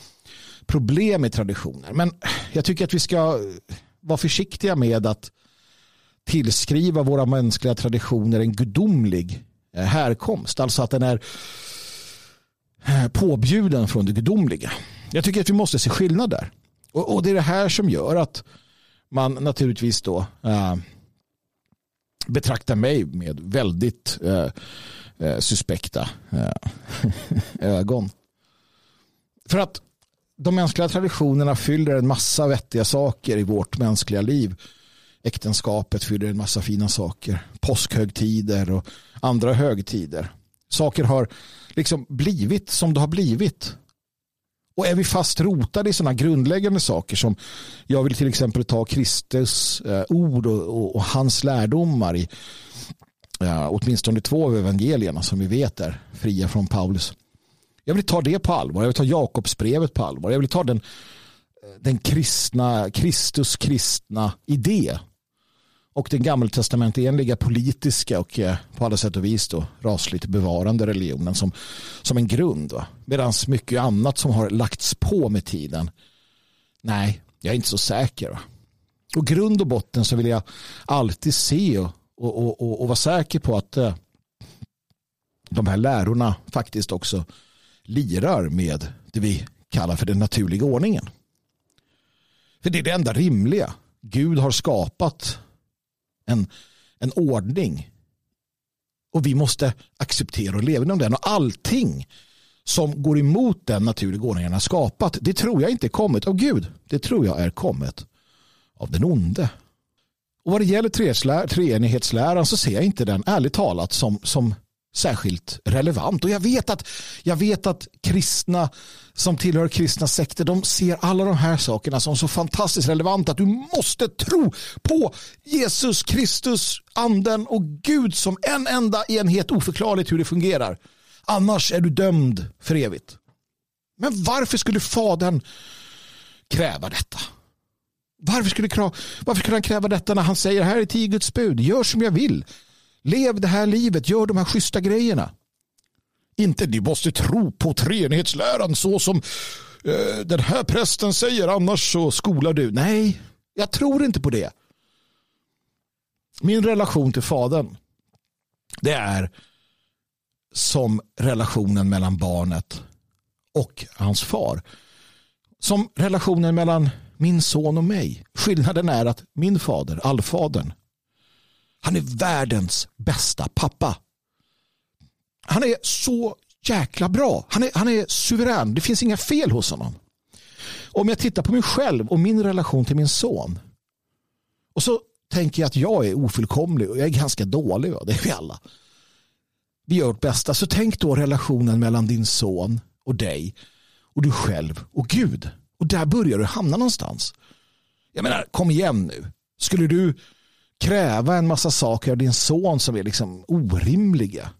problem med traditioner. Men jag tycker att vi ska vara försiktiga med att tillskriva våra mänskliga traditioner en gudomlig eh, härkomst. Alltså att den är Eh, påbjuden från det gudomliga. Jag tycker att vi måste se skillnad där. Och, och det är det här som gör att man naturligtvis då äh, betraktar mig med väldigt äh, äh, suspekta ögon. För att de mänskliga traditionerna fyller en massa vettiga saker i vårt mänskliga liv. Äktenskapet fyller en massa fina saker. Påskhögtider och andra högtider. Saker har liksom blivit som det har blivit. Och är vi fast rotade i sådana grundläggande saker som jag vill till exempel ta Kristus eh, ord och, och, och, hans lärdomar i ja, åtminstone två av evangelierna som vi vet är fria från Paulus. Jag vill ta det på allvar. Jag vill ta Jakobsbrevet på allvar. Jag vill ta den, eh, den kristna, Kristus kristna idé och den gammaltestamentenliga politiska och eh, på alla sätt och vis då, rasligt bevarande religionen som, som en grund. Medan mycket annat som har lagts på med tiden. Nej, jag är inte så säker. Va? Och grund och botten så vill jag alltid se och, och, och, och vara säker på att eh, de här lärorna faktiskt också lirar med det vi kallar för den naturliga ordningen. För det är det enda rimliga. Gud har skapat en, en ordning. Och vi måste acceptera och leva inom den. Och allting som går emot den naturliga ordningen har skapat, det tror jag inte är kommit av Gud. Det tror jag är kommit av den onde. Och vad det gäller treenighetsläran så ser jag inte den ärligt talat som, som särskilt relevant. Och jag vet att, jag vet att kristna som tillhör kristna sekter de ser alla de här sakerna som så fantastiskt relevanta att du måste tro på Jesus Kristus, anden och Gud som en enda enhet oförklarligt hur det fungerar. Annars är du dömd för evigt. Men varför skulle fadern kräva detta? Varför skulle, varför skulle han kräva detta när han säger här är tio Guds bud, gör som jag vill. Lev det här livet, gör de här schyssta grejerna. Inte du måste tro på treenighetsläran så som eh, den här prästen säger, annars så skolar du. Nej, jag tror inte på det. Min relation till fadern, det är som relationen mellan barnet och hans far. Som relationen mellan min son och mig. Skillnaden är att min fader, allfadern, han är världens bästa pappa. Han är så jäkla bra. Han är, han är suverän. Det finns inga fel hos honom. Om jag tittar på mig själv och min relation till min son. Och så tänker jag att jag är ofullkomlig och jag är ganska dålig. Det är vi alla. Vi gör vårt bästa. Så tänk då relationen mellan din son och dig och du själv och Gud. Och där börjar du hamna någonstans. Jag menar, kom igen nu. Skulle du kräva en massa saker av din son som är liksom orimliga.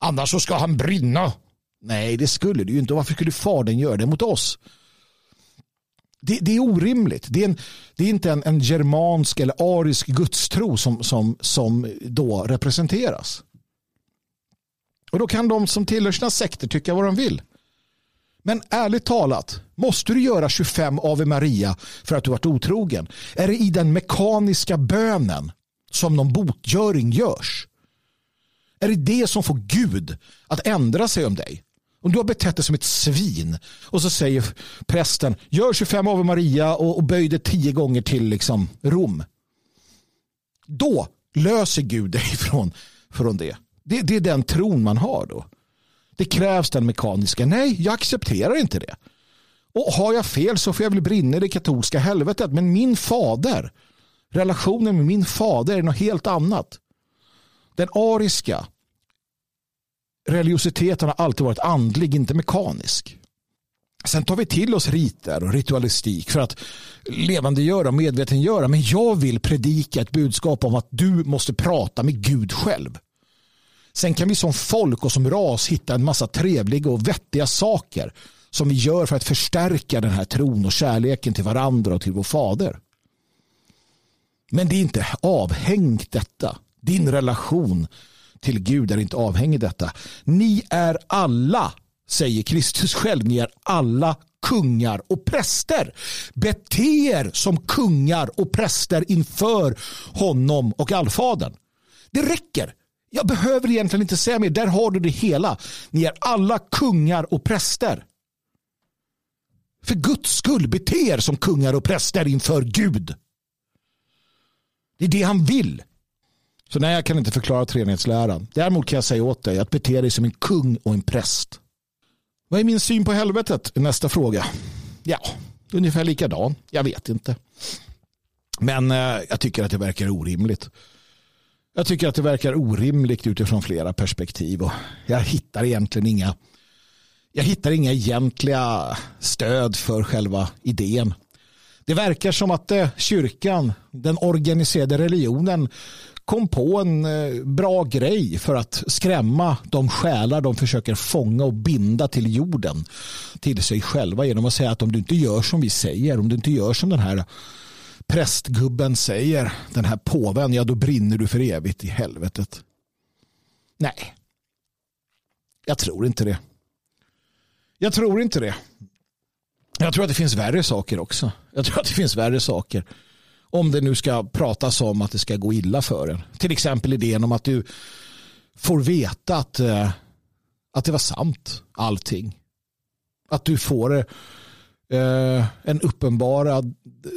Annars så ska han brinna. Nej, det skulle du ju inte. Varför skulle fadern göra det mot oss? Det, det är orimligt. Det är, en, det är inte en, en, germansk eller arisk gudstro som, som, som då representeras. Och då kan de som tillhör sina sekter tycka vad de vill. Men ärligt talat, måste du göra 25 Ave Maria för att du varit otrogen? Är det i den mekaniska bönen som någon botgöring görs? Är det det som får Gud att ändra sig om dig? Om du har betett dig som ett svin och så säger prästen gör 25 Ave Maria och, och böj dig tio gånger till liksom Rom. Då löser Gud dig från, från det. det. Det är den tron man har då. Det krävs den mekaniska. Nej, jag accepterar inte det. Och har jag fel så får jag väl brinna i det katolska helvetet. Men min fader, relationen med min fader är något helt annat. Den ariska religiositeten har alltid varit andlig, inte mekanisk. Sen tar vi till oss riter och ritualistik för att levandegöra och medvetengöra. Men jag vill predika ett budskap om att du måste prata med Gud själv. Sen kan vi som folk och som ras hitta en massa trevliga och vettiga saker som vi gör för att förstärka den här tron och kärleken till varandra och till vår fader. Men det är inte avhängigt detta. Din relation till Gud är inte avhängig detta. Ni är alla, säger Kristus själv, ni är alla kungar och präster. Bete er som kungar och präster inför honom och allfadern. Det räcker. Jag behöver egentligen inte säga mer. Där har du det hela. Ni är alla kungar och präster. För Guds skull bete er som kungar och präster inför Gud. Det är det han vill. Så nej, jag kan inte förklara treenighetsläran. Däremot kan jag säga åt dig att bete dig som en kung och en präst. Vad är min syn på helvetet? Nästa fråga. Ja, ungefär likadan. Jag vet inte. Men eh, jag tycker att det verkar orimligt. Jag tycker att det verkar orimligt utifrån flera perspektiv. Och jag hittar egentligen inga jag hittar inga egentliga stöd för själva idén. Det verkar som att eh, kyrkan, den organiserade religionen, kom på en eh, bra grej för att skrämma de själar de försöker fånga och binda till jorden till sig själva genom att säga att om du inte gör som vi säger, om du inte gör som den här prästgubben säger, den här påven, ja då brinner du för evigt i helvetet. Nej, jag tror inte det. Jag tror inte det. Jag tror att det finns värre saker också. Jag tror att det finns värre saker. Om det nu ska pratas om att det ska gå illa för en. Till exempel idén om att du får veta att, eh, att det var sant allting. Att du får eh, eh, en uppenbarad eh,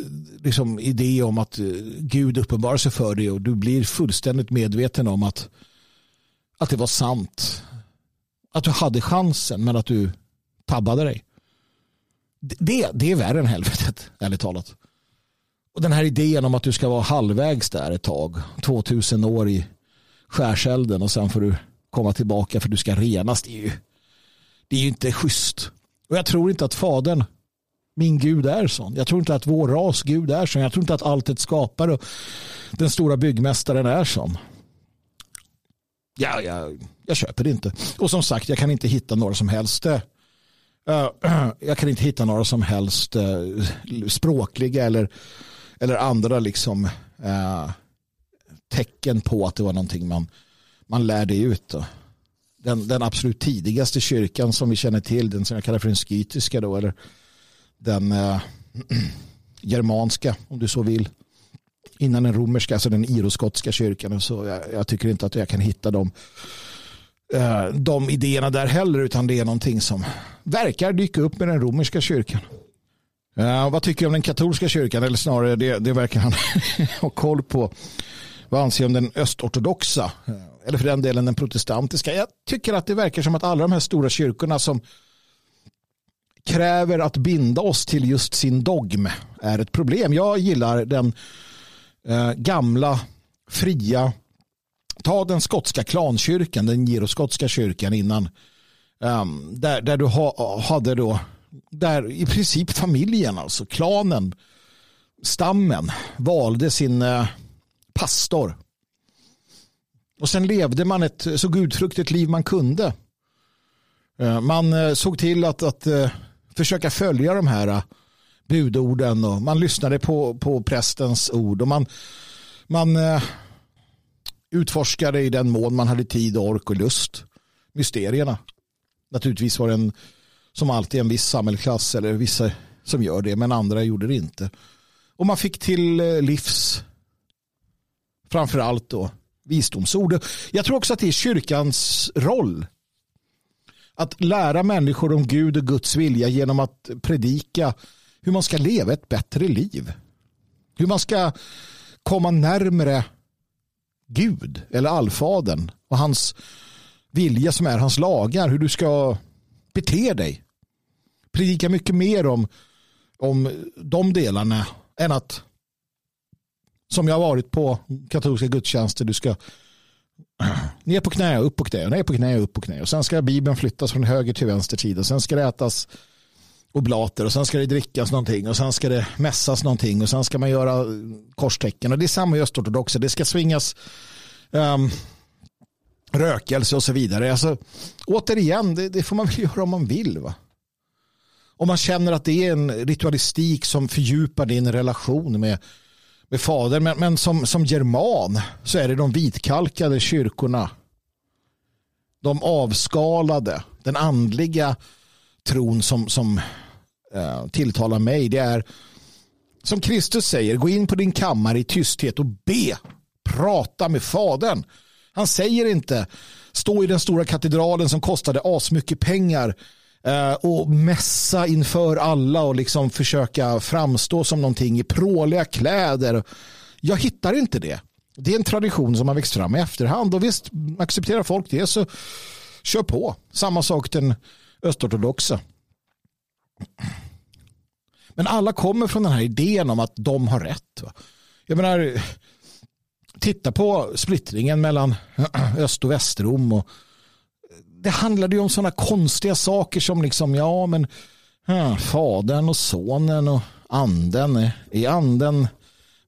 liksom, idé om att eh, Gud uppenbarar sig för dig och du blir fullständigt medveten om att, att det var sant. Att du hade chansen men att du tabbade dig. Det, det är värre än helvetet, ärligt talat. Och den här idén om att du ska vara halvvägs där ett tag, 2000 år i skärselden och sen får du komma tillbaka för du ska renas. Det är ju, det är ju inte schysst. Och jag tror inte att fadern, min Gud är sån. Jag tror inte att vår ras Gud är sån. Jag tror inte att alltet skapare och den stora byggmästaren är sån. Ja, jag, jag köper det inte. Och som sagt, jag kan inte hitta några som helst eh, jag kan inte hitta några som helst eh, språkliga eller, eller andra liksom, eh, tecken på att det var någonting man, man lärde ut. Den, den absolut tidigaste kyrkan som vi känner till, den som jag kallar för den skytiska då, eller den eh, germanska om du så vill, innan den romerska, alltså den iroskotska kyrkan. Så jag, jag tycker inte att jag kan hitta dem eh, de idéerna där heller utan det är någonting som verkar dyka upp med den romerska kyrkan. Uh, vad tycker du om den katolska kyrkan? Eller snarare det, det verkar han ha koll på. Vad anser du om den östortodoxa? Eh, eller för den delen den protestantiska. Jag tycker att det verkar som att alla de här stora kyrkorna som kräver att binda oss till just sin dogm är ett problem. Jag gillar den eh, gamla fria ta den skotska klankyrkan, den giroskotska kyrkan innan. Um, där, där du ha, hade då, där i princip familjen, alltså klanen, stammen, valde sin eh, pastor. Och sen levde man ett så gudfruktigt liv man kunde. Eh, man eh, såg till att, att eh, försöka följa de här äh, budorden och man lyssnade på, på prästens ord och man, man äh, utforskade i den mån man hade tid, ork och lust mysterierna. Naturligtvis var det en, som alltid en viss samhällsklass eller vissa som gör det men andra gjorde det inte. Och man fick till äh, livs framförallt då visdomsord. Jag tror också att det är kyrkans roll att lära människor om Gud och Guds vilja genom att predika hur man ska leva ett bättre liv. Hur man ska komma närmre Gud eller allfadern och hans vilja som är hans lagar, hur du ska bete dig. Predika mycket mer om, om de delarna än att som jag har varit på katolska gudstjänster, du ska ner på knä, upp på knä, ner på knä, upp på knä. Och sen ska Bibeln flyttas från höger till vänster tid och sen ska det ätas oblater och sen ska det drickas någonting och sen ska det mässas någonting och sen ska man göra eh, korstecken och det är samma i östortodoxa. Det ska svingas um, rökelse och så vidare. Alltså, återigen, det, det, får man väl göra om man vill. Va? Om man känner att det är en ritualistik som fördjupar din relation med, med fadern. Men, men som, som german så är det de vitkalkade kyrkorna. De avskalade, den andliga tron som, som eh, tilltalar mig. Det är som Kristus säger, gå in på din kammare i tysthet och be prata med fadern. Han säger inte stå i den stora katedralen som kostade asmycket pengar Eh, och mässa inför alla och liksom försöka framstå som någonting i pråliga kläder. Jag hittar inte det. Det är en tradition som har växt fram i efterhand och visst accepterar folk det så kör på. Samma sak den östortodoxa. Men alla kommer från den här idén om att de har rätt. Jag menar, titta på splittringen mellan öst och västrom. Och det handlade ju om sådana konstiga saker som liksom, ja men ja, fadern och sonen och anden, är anden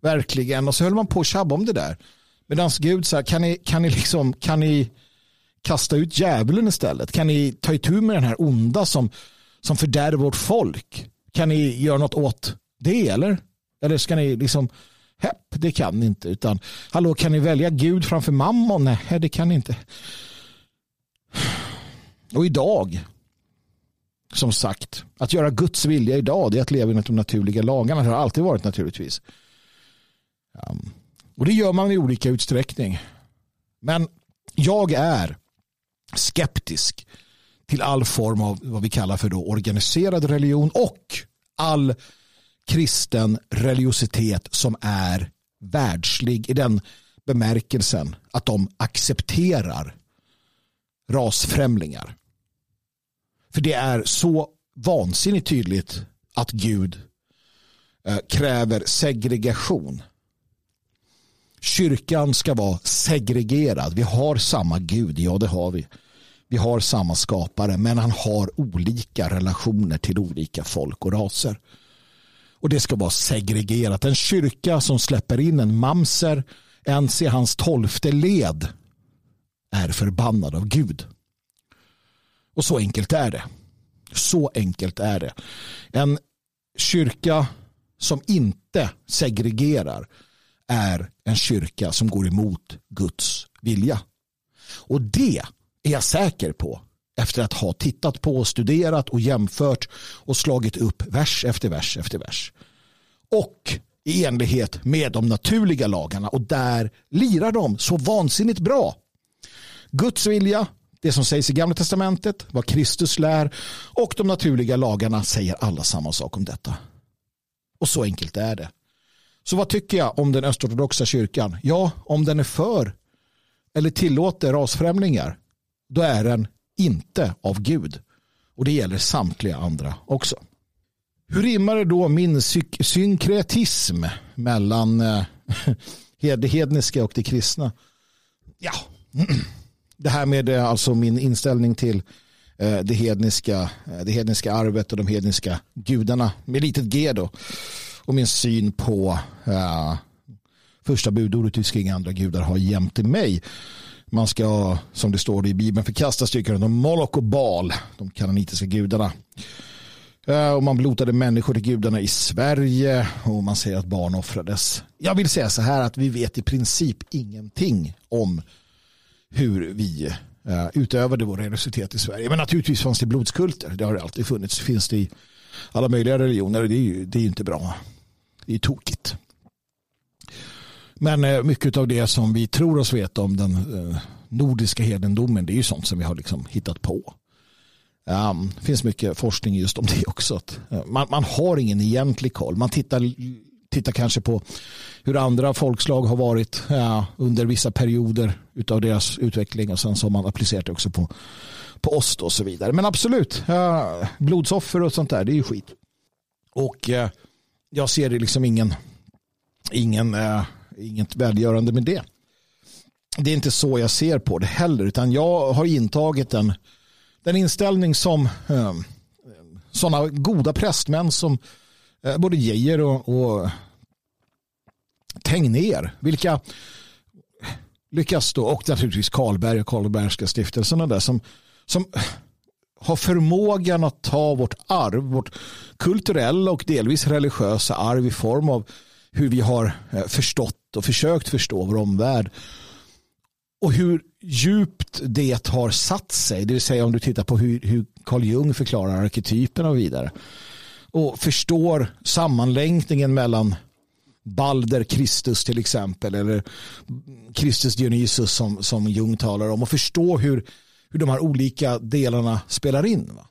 verkligen? Och så höll man på att tjabba om det där. Medan Gud sa, kan ni, kan ni liksom, kan ni kasta ut djävulen istället? Kan ni ta itu med den här onda som, som fördärvar vårt folk? Kan ni göra något åt det eller? Eller ska ni liksom Hepp, det kan ni inte. Utan, hallå, kan ni välja Gud framför mammon? Nej, det kan ni inte. Och idag, som sagt, att göra Guds vilja idag det är att leva enligt de naturliga lagarna. Det har alltid varit naturligtvis. Ehm, och det gör man i olika utsträckning. Men jag är skeptisk till all form av vad vi kallar för då organiserad religion och all kristen religiositet som är världslig i den bemärkelsen att de accepterar rasfrämlingar. För det är så vansinnigt tydligt att Gud eh, kräver segregation. Kyrkan ska vara segregerad. Vi har samma Gud, ja det har vi. Vi har samma skapare, men han har olika relationer till olika folk och raser. Och det ska vara segregerat. En kyrka som släpper in en mamser ens i hans tolfte led är förbannad av Gud. Och så enkelt är det. Så enkelt är det. En kyrka som inte segregerar är en kyrka som går emot Guds vilja. Och det är jag säker på efter att ha tittat på, studerat och jämfört och slagit upp vers efter vers efter vers. Och i enlighet med de naturliga lagarna och där lirar de så vansinnigt bra. Guds vilja, det som sägs i gamla testamentet, vad Kristus lär och de naturliga lagarna säger alla samma sak om detta. Och så enkelt är det. Så vad tycker jag om den östortodoxa kyrkan? Ja, om den är för eller tillåter rasfrämlingar, då är den inte av Gud. Och det gäller samtliga andra också. Hur rimmar det då min synkretism mellan eh, det hedniska och det kristna? Ja, det här med eh, alltså min inställning till eh, det hedniska, eh, det hedniska arvet och de hedniska gudarna med litet g då. Och min syn på uh, första budordet, hur ska inga andra gudar ha jämte mig. Man ska, som det står i Bibeln, förkasta styrkan av Moloch och Bal, de kananitiska gudarna. Och man blotade människor till gudarna i Sverige och man säger att barn offrades. Jag vill säga så här att vi vet i princip ingenting om hur vi eh, utövade vår religiositet i Sverige. Men naturligtvis fanns det blodskulter. Det har det alltid funnits. Finns det i alla möjliga religioner. Det är ju, det är inte bra. Det är tokigt. Men eh, mycket av det som vi tror oss veta om den eh, nordiska hedendomen det är ju sånt som vi har liksom hittat på. Um, det finns mycket forskning just om det också. Att, man, man, har ingen egentlig koll. Man tittar, tittar kanske på hur andra folkslag har varit uh, under vissa perioder av deras utveckling och sen så har man applicerat det också på, på oss och så vidare. Men absolut, uh, blodsoffer och sånt där, det är ju skit. Och eh, jag ser det liksom ingen, ingen, eh, inget välgörande med det. Det är inte så jag ser på det heller, utan jag har intagit en den inställning som eh, sådana goda prästmän som eh, både Geijer och, och Häng ner. vilka lyckas då, och naturligtvis Karlberg och Karlbergska stiftelserna där som, som har förmågan att ta vårt arv, vårt kulturella och delvis religiösa arv i form av hur vi har eh, förstått och försökt förstå vår omvärld och hur djupt det har satt sig. Det vill säga om du tittar på hur, hur Carl Jung förklarar arketyperna och vidare. Och förstår sammanlänkningen mellan Balder, Kristus till exempel. Eller Kristus Dionysus som, som Jung talar om. Och förstå hur, hur de här olika delarna spelar in. Va?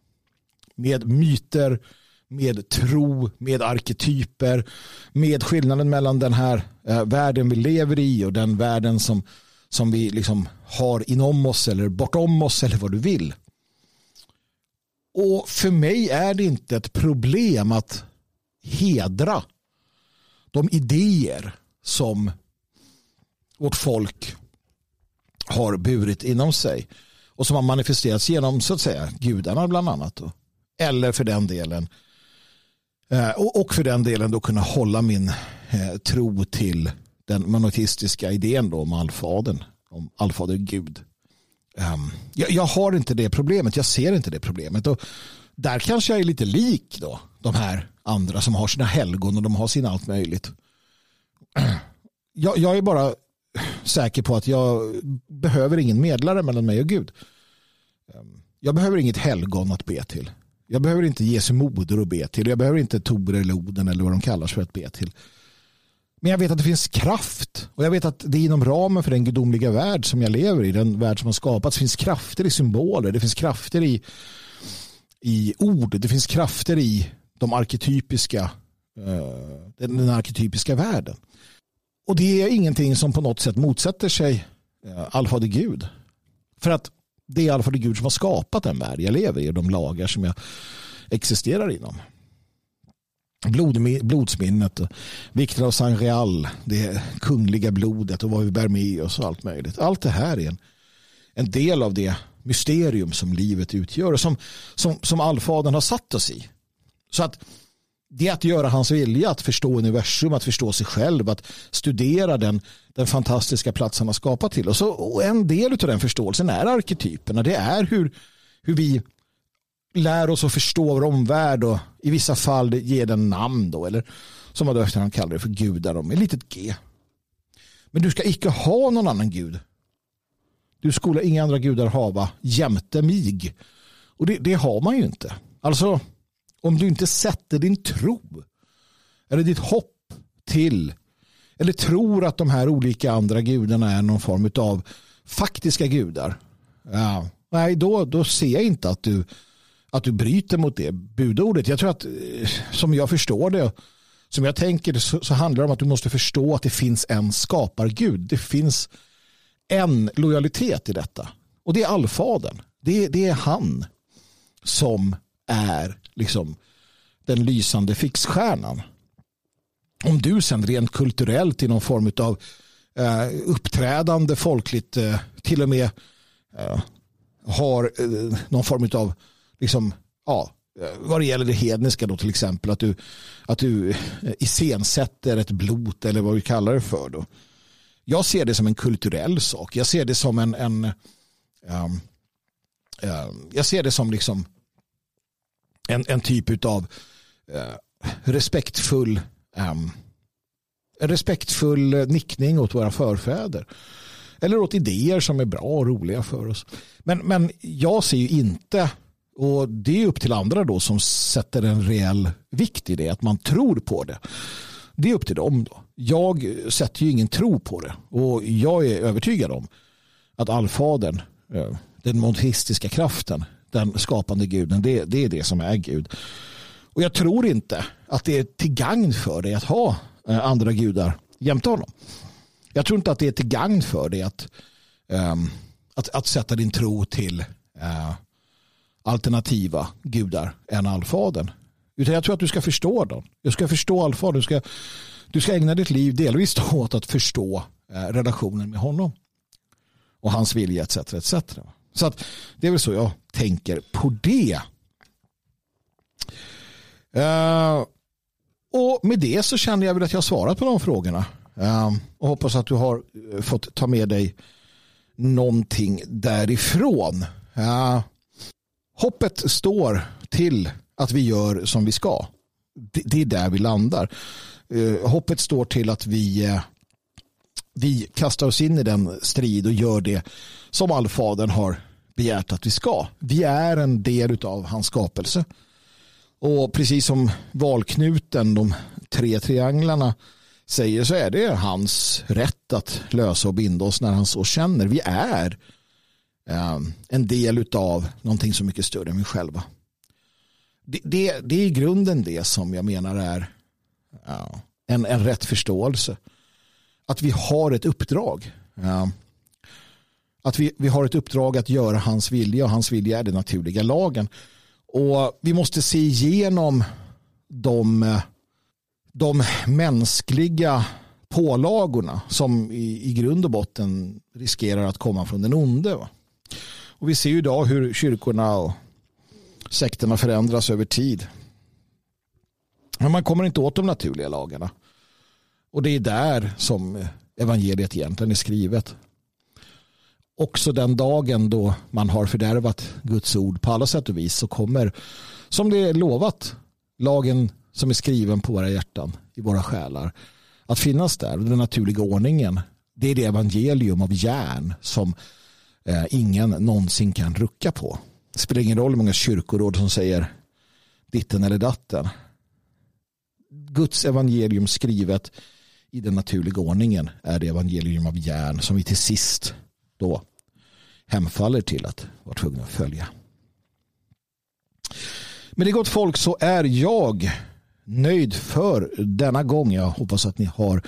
Med myter, med tro, med arketyper, med skillnaden mellan den här eh, världen vi lever i och den världen som, som vi liksom har inom oss eller bortom oss eller vad du vill. Och för mig är det inte ett problem att hedra de idéer som vårt folk har burit inom sig och som har manifesterats genom så att säga gudarna bland annat. Då. Eller för den delen eh, och för den delen då kunna hålla min eh, tro till den monoteistiska idén då om allfadern, om allfader Gud. Ehm, jag, har inte det problemet, jag ser inte det problemet. Och där kanske jag är lite lik då, de här andra som har sina helgon och de har sina allt möjligt. Jag, jag är bara säker på att jag behöver ingen medlare mellan mig och Gud. Ehm, jag behöver inget helgon att be till. Jag behöver inte Jesu moder att be till. Jag behöver inte Tor eller Oden eller vad de kallas för att be till. Men jag vet att det finns kraft och jag vet att det är inom ramen för den gudomliga värld som jag lever i, den värld som har skapats, finns krafter i symboler, det finns krafter i, i ord, det finns krafter i de arketypiska, eh, den arketypiska världen. Och det är ingenting som på något sätt motsätter sig eh, uh, allfader Gud. För att det är allfader Gud som har skapat den värld jag lever i och de lagar som jag existerar inom. Blod, blodsminnet, vikten av San Real, det kungliga blodet och vad vi bär med oss och allt möjligt. Allt det här är en, en del av det mysterium som livet utgör och som, som, som allfadern har satt oss i. Så att det är att göra hans vilja, att förstå universum, att förstå sig själv, att studera den, den fantastiska plats han har skapat till oss. Och en del av den förståelsen är arketyperna. Det är hur, hur vi lär oss att förstå vår omvärld och i vissa fall ger den namn då, eller som man då efterhand kallar det för gudar med litet g. Men du ska icke ha någon annan gud. Du skulle inga andra gudar hava jämte mig. Och det, det har man ju inte. Alltså, om du inte sätter din tro eller ditt hopp till eller tror att de här olika andra gudarna är någon form av faktiska gudar. Ja, nej, då, då ser jag inte att du att du bryter mot det budordet. Jag tror att eh, som jag förstår det, som jag tänker så, så handlar det om att du måste förstå att det finns en skapargud. Det finns en lojalitet i detta. Och det är allfadern. Det, det är han som är liksom den lysande fixstjärnan. Om du sen rent kulturellt i någon form av eh, uppträdande folkligt eh, till och med eh, har eh, någon form av liksom, ja, eh, vad det gäller det hedniska då till exempel, att du, att du eh, iscensätter ett blot eller vad vi kallar det för då. Jag ser det som en kulturell sak. Jag ser det som en, en um, um, jag ser det som liksom en, en typ av eh, respektfull um, respektfull eh, nickning åt våra förfäder. Eller åt idéer som är bra och roliga för oss. Men, men jag ser ju inte och det är upp till andra då som sätter en reell vikt i det, att man tror på det. Det är upp till dem då. Jag sätter ju ingen tro på det och jag är övertygad om att allfadern, eh, den monteistiska kraften, den skapande guden, det, det är det som är Gud. Och jag tror inte att det är till gagn för dig att ha eh, andra gudar jämte honom. Jag tror inte att det är till gagn för dig att, um, att, att sätta din tro till uh, alternativa gudar än allfadern. Utan jag tror att du ska förstå dem. Du ska förstå allfadern. Du ska, du ska ägna ditt liv delvis åt att förstå uh, relationen med honom. Och hans vilja etc. etc. Så att det är väl så jag tänker på det. Uh, och med det så känner jag väl att jag har svarat på de frågorna. Uh, och hoppas att du har eh, fått ta med dig någonting därifrån. Uh, Hoppet står till att vi gör som vi ska. Det är där vi landar. Hoppet står till att vi, vi kastar oss in i den strid och gör det som allfadern har begärt att vi ska. Vi är en del av hans skapelse. Och precis som valknuten, de tre trianglarna säger så är det hans rätt att lösa och binda oss när han så känner. Vi är eh, en del av någonting så mycket större än vi själva. det, det, det är i grunden det som jag menar är en, en rätt förståelse. Att vi har ett uppdrag. Ja. Att vi, vi har ett uppdrag att göra hans vilja och hans vilja är den naturliga lagen. Och vi måste se igenom de, de mänskliga pålagorna som i, i grund och botten riskerar att komma från den onde. Va? Och vi ser ju idag hur kyrkorna och sekterna förändras över tid. Men man kommer inte åt de naturliga lagarna. Och det är där som evangeliet egentligen är skrivet. Också den dagen då man har fördärvat Guds ord på alla sätt och vis så kommer, som det är lovat, lagen som är skriven på våra hjärtan, i våra själar, att finnas där. Den naturliga ordningen, det är det evangelium av järn som eh, ingen någonsin kan rucka på. Det spelar ingen roll hur många kyrkoråd som säger ditten eller datten. Guds evangelium skrivet i den naturliga ordningen är det evangelium av järn som vi till sist då hemfaller till att vara tvungna att följa. Men det gott folk så är jag nöjd för denna gång. Jag hoppas att ni har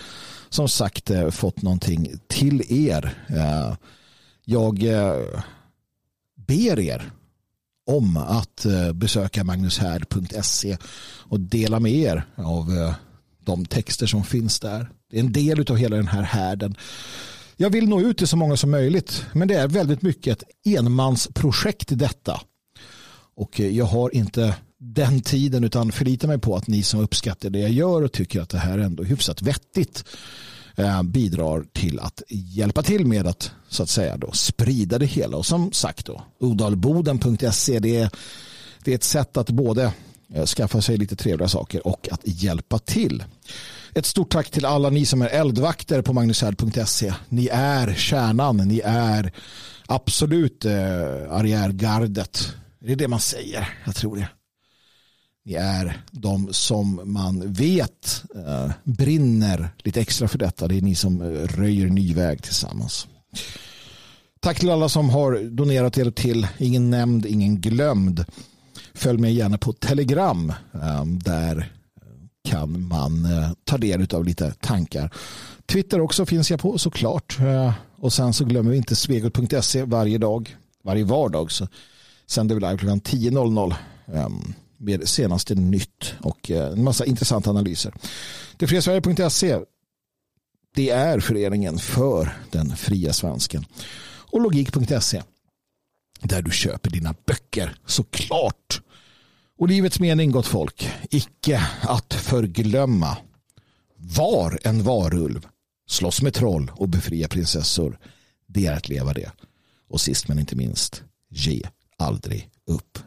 som sagt eh, fått någonting till er. Eh, jag eh, ber er om att besöka magnushärd.se och dela med er av de texter som finns där. Det är en del av hela den här härden. Jag vill nå ut till så många som möjligt men det är väldigt mycket ett enmansprojekt i detta. Och eh, jag har inte den tiden utan förlitar mig på att ni som uppskattar det jag gör och tycker att det här ändå är hyfsat vettigt eh, bidrar till att hjälpa till med att så att säga då sprida det hela och som sagt då odalboden.se det är, det är ett sätt att både Eh, skaffa sig lite trevliga saker och att hjälpa till. Ett stort tack till alla ni som är eldvakter på magnusherd.se. Ni är kärnan, ni är absolut eh, arriärgardet. Det är det man säger, jag tror det. Ni är de som man vet eh, brinner lite extra för detta. Det är ni som eh, röjer ny väg tillsammans. Tack till alla som har donerat er till Ingen nämnd, ingen glömd. Följ mig gärna på Telegram. Ehm, där kan man eh, ta del av lite tankar. Twitter också finns jag på såklart. Eh, och sen så glömmer vi inte svegot.se varje dag, varje vardag så sänder vi live klockan 10.00 ehm, med senaste nytt och eh, en massa intressanta analyser. Detfriasverige.se det är föreningen för den fria svensken. Och logik.se där du köper dina böcker såklart. Och livets mening gott folk, icke att förglömma. Var en varulv, slåss med troll och befria prinsessor. Det är att leva det. Och sist men inte minst, ge aldrig upp.